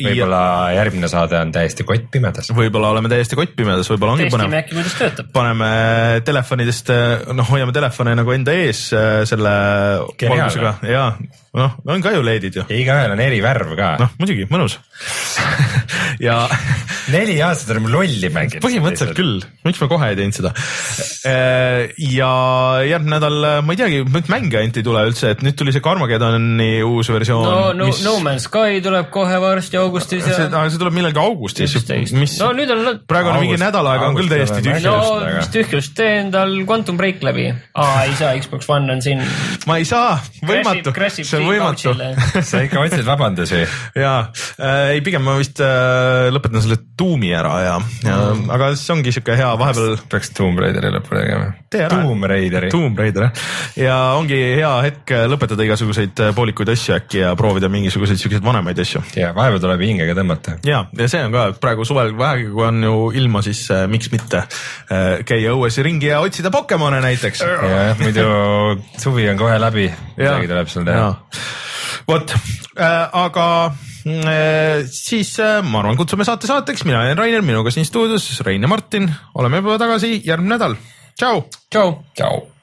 võib-olla järgmine saade on täiesti kott pimedas. võib-olla oleme täiesti kottpimedas, võib-olla ongi põnev testime. äkki, kuidas töötab. paneme telefonidest, noh, hoiame telefone nagu enda ees äh, selle Geniaalne. valgusega ja noh, on ka ju LED-id ju, igaühel on eri värv ka no.. noh muidugi mõnus ja neli aastat oleme lolli mänginud. põhimõtteliselt. küll, miks me kohe ei teinud seda. ja järgmine nädal, ma ei teagi, mänge ainult ei tule üldse, et nüüd tuli see Carmagedoni uus versioon. no, no mis... No Man's Sky tuleb kohe varsti augustis see, ja. aga see tuleb millalgi augustis, mis no nüüd on, praegu on mingi August- nädal aega on küll täiesti tühja no mis tühjust, tee endal Quantum Break läbi. aa, ei saa, Xbox One on siin. ma ei saa, võimatu, see on võimatu. sa ikka otsid vabandusi. ja äh, ei, pigem ma vist äh, lõpetan selle tuumi ära ja, ja mm. aga see ongi siuke hea vahepeal peaks Tomb Raideri lõppu tegema. Tomb Raideri. Tomb Raider jah, ja ongi hea hetk lõpetada igasuguseid äh, poolikuid asju äkki ja proovida mingisuguseid siukseid vanemaid asju. ja vahepeal tuleb hingega tõmmata. ja, ja see on ka praegu suvel vähegi, kui on ju ilma, siis äh, miks mitte äh, käia õues ringi ja otsida Pokemone näiteks. jah, muidu suvi on kohe läbi, midagi tuleb sul teha. Vot äh,, aga äh, siis äh, ma arvan, kutsume saate saateks, mina olen Rainer, minuga siin stuudios Rein ja Martin, oleme juba tagasi järgmine nädal, tšau. tšau. tšau.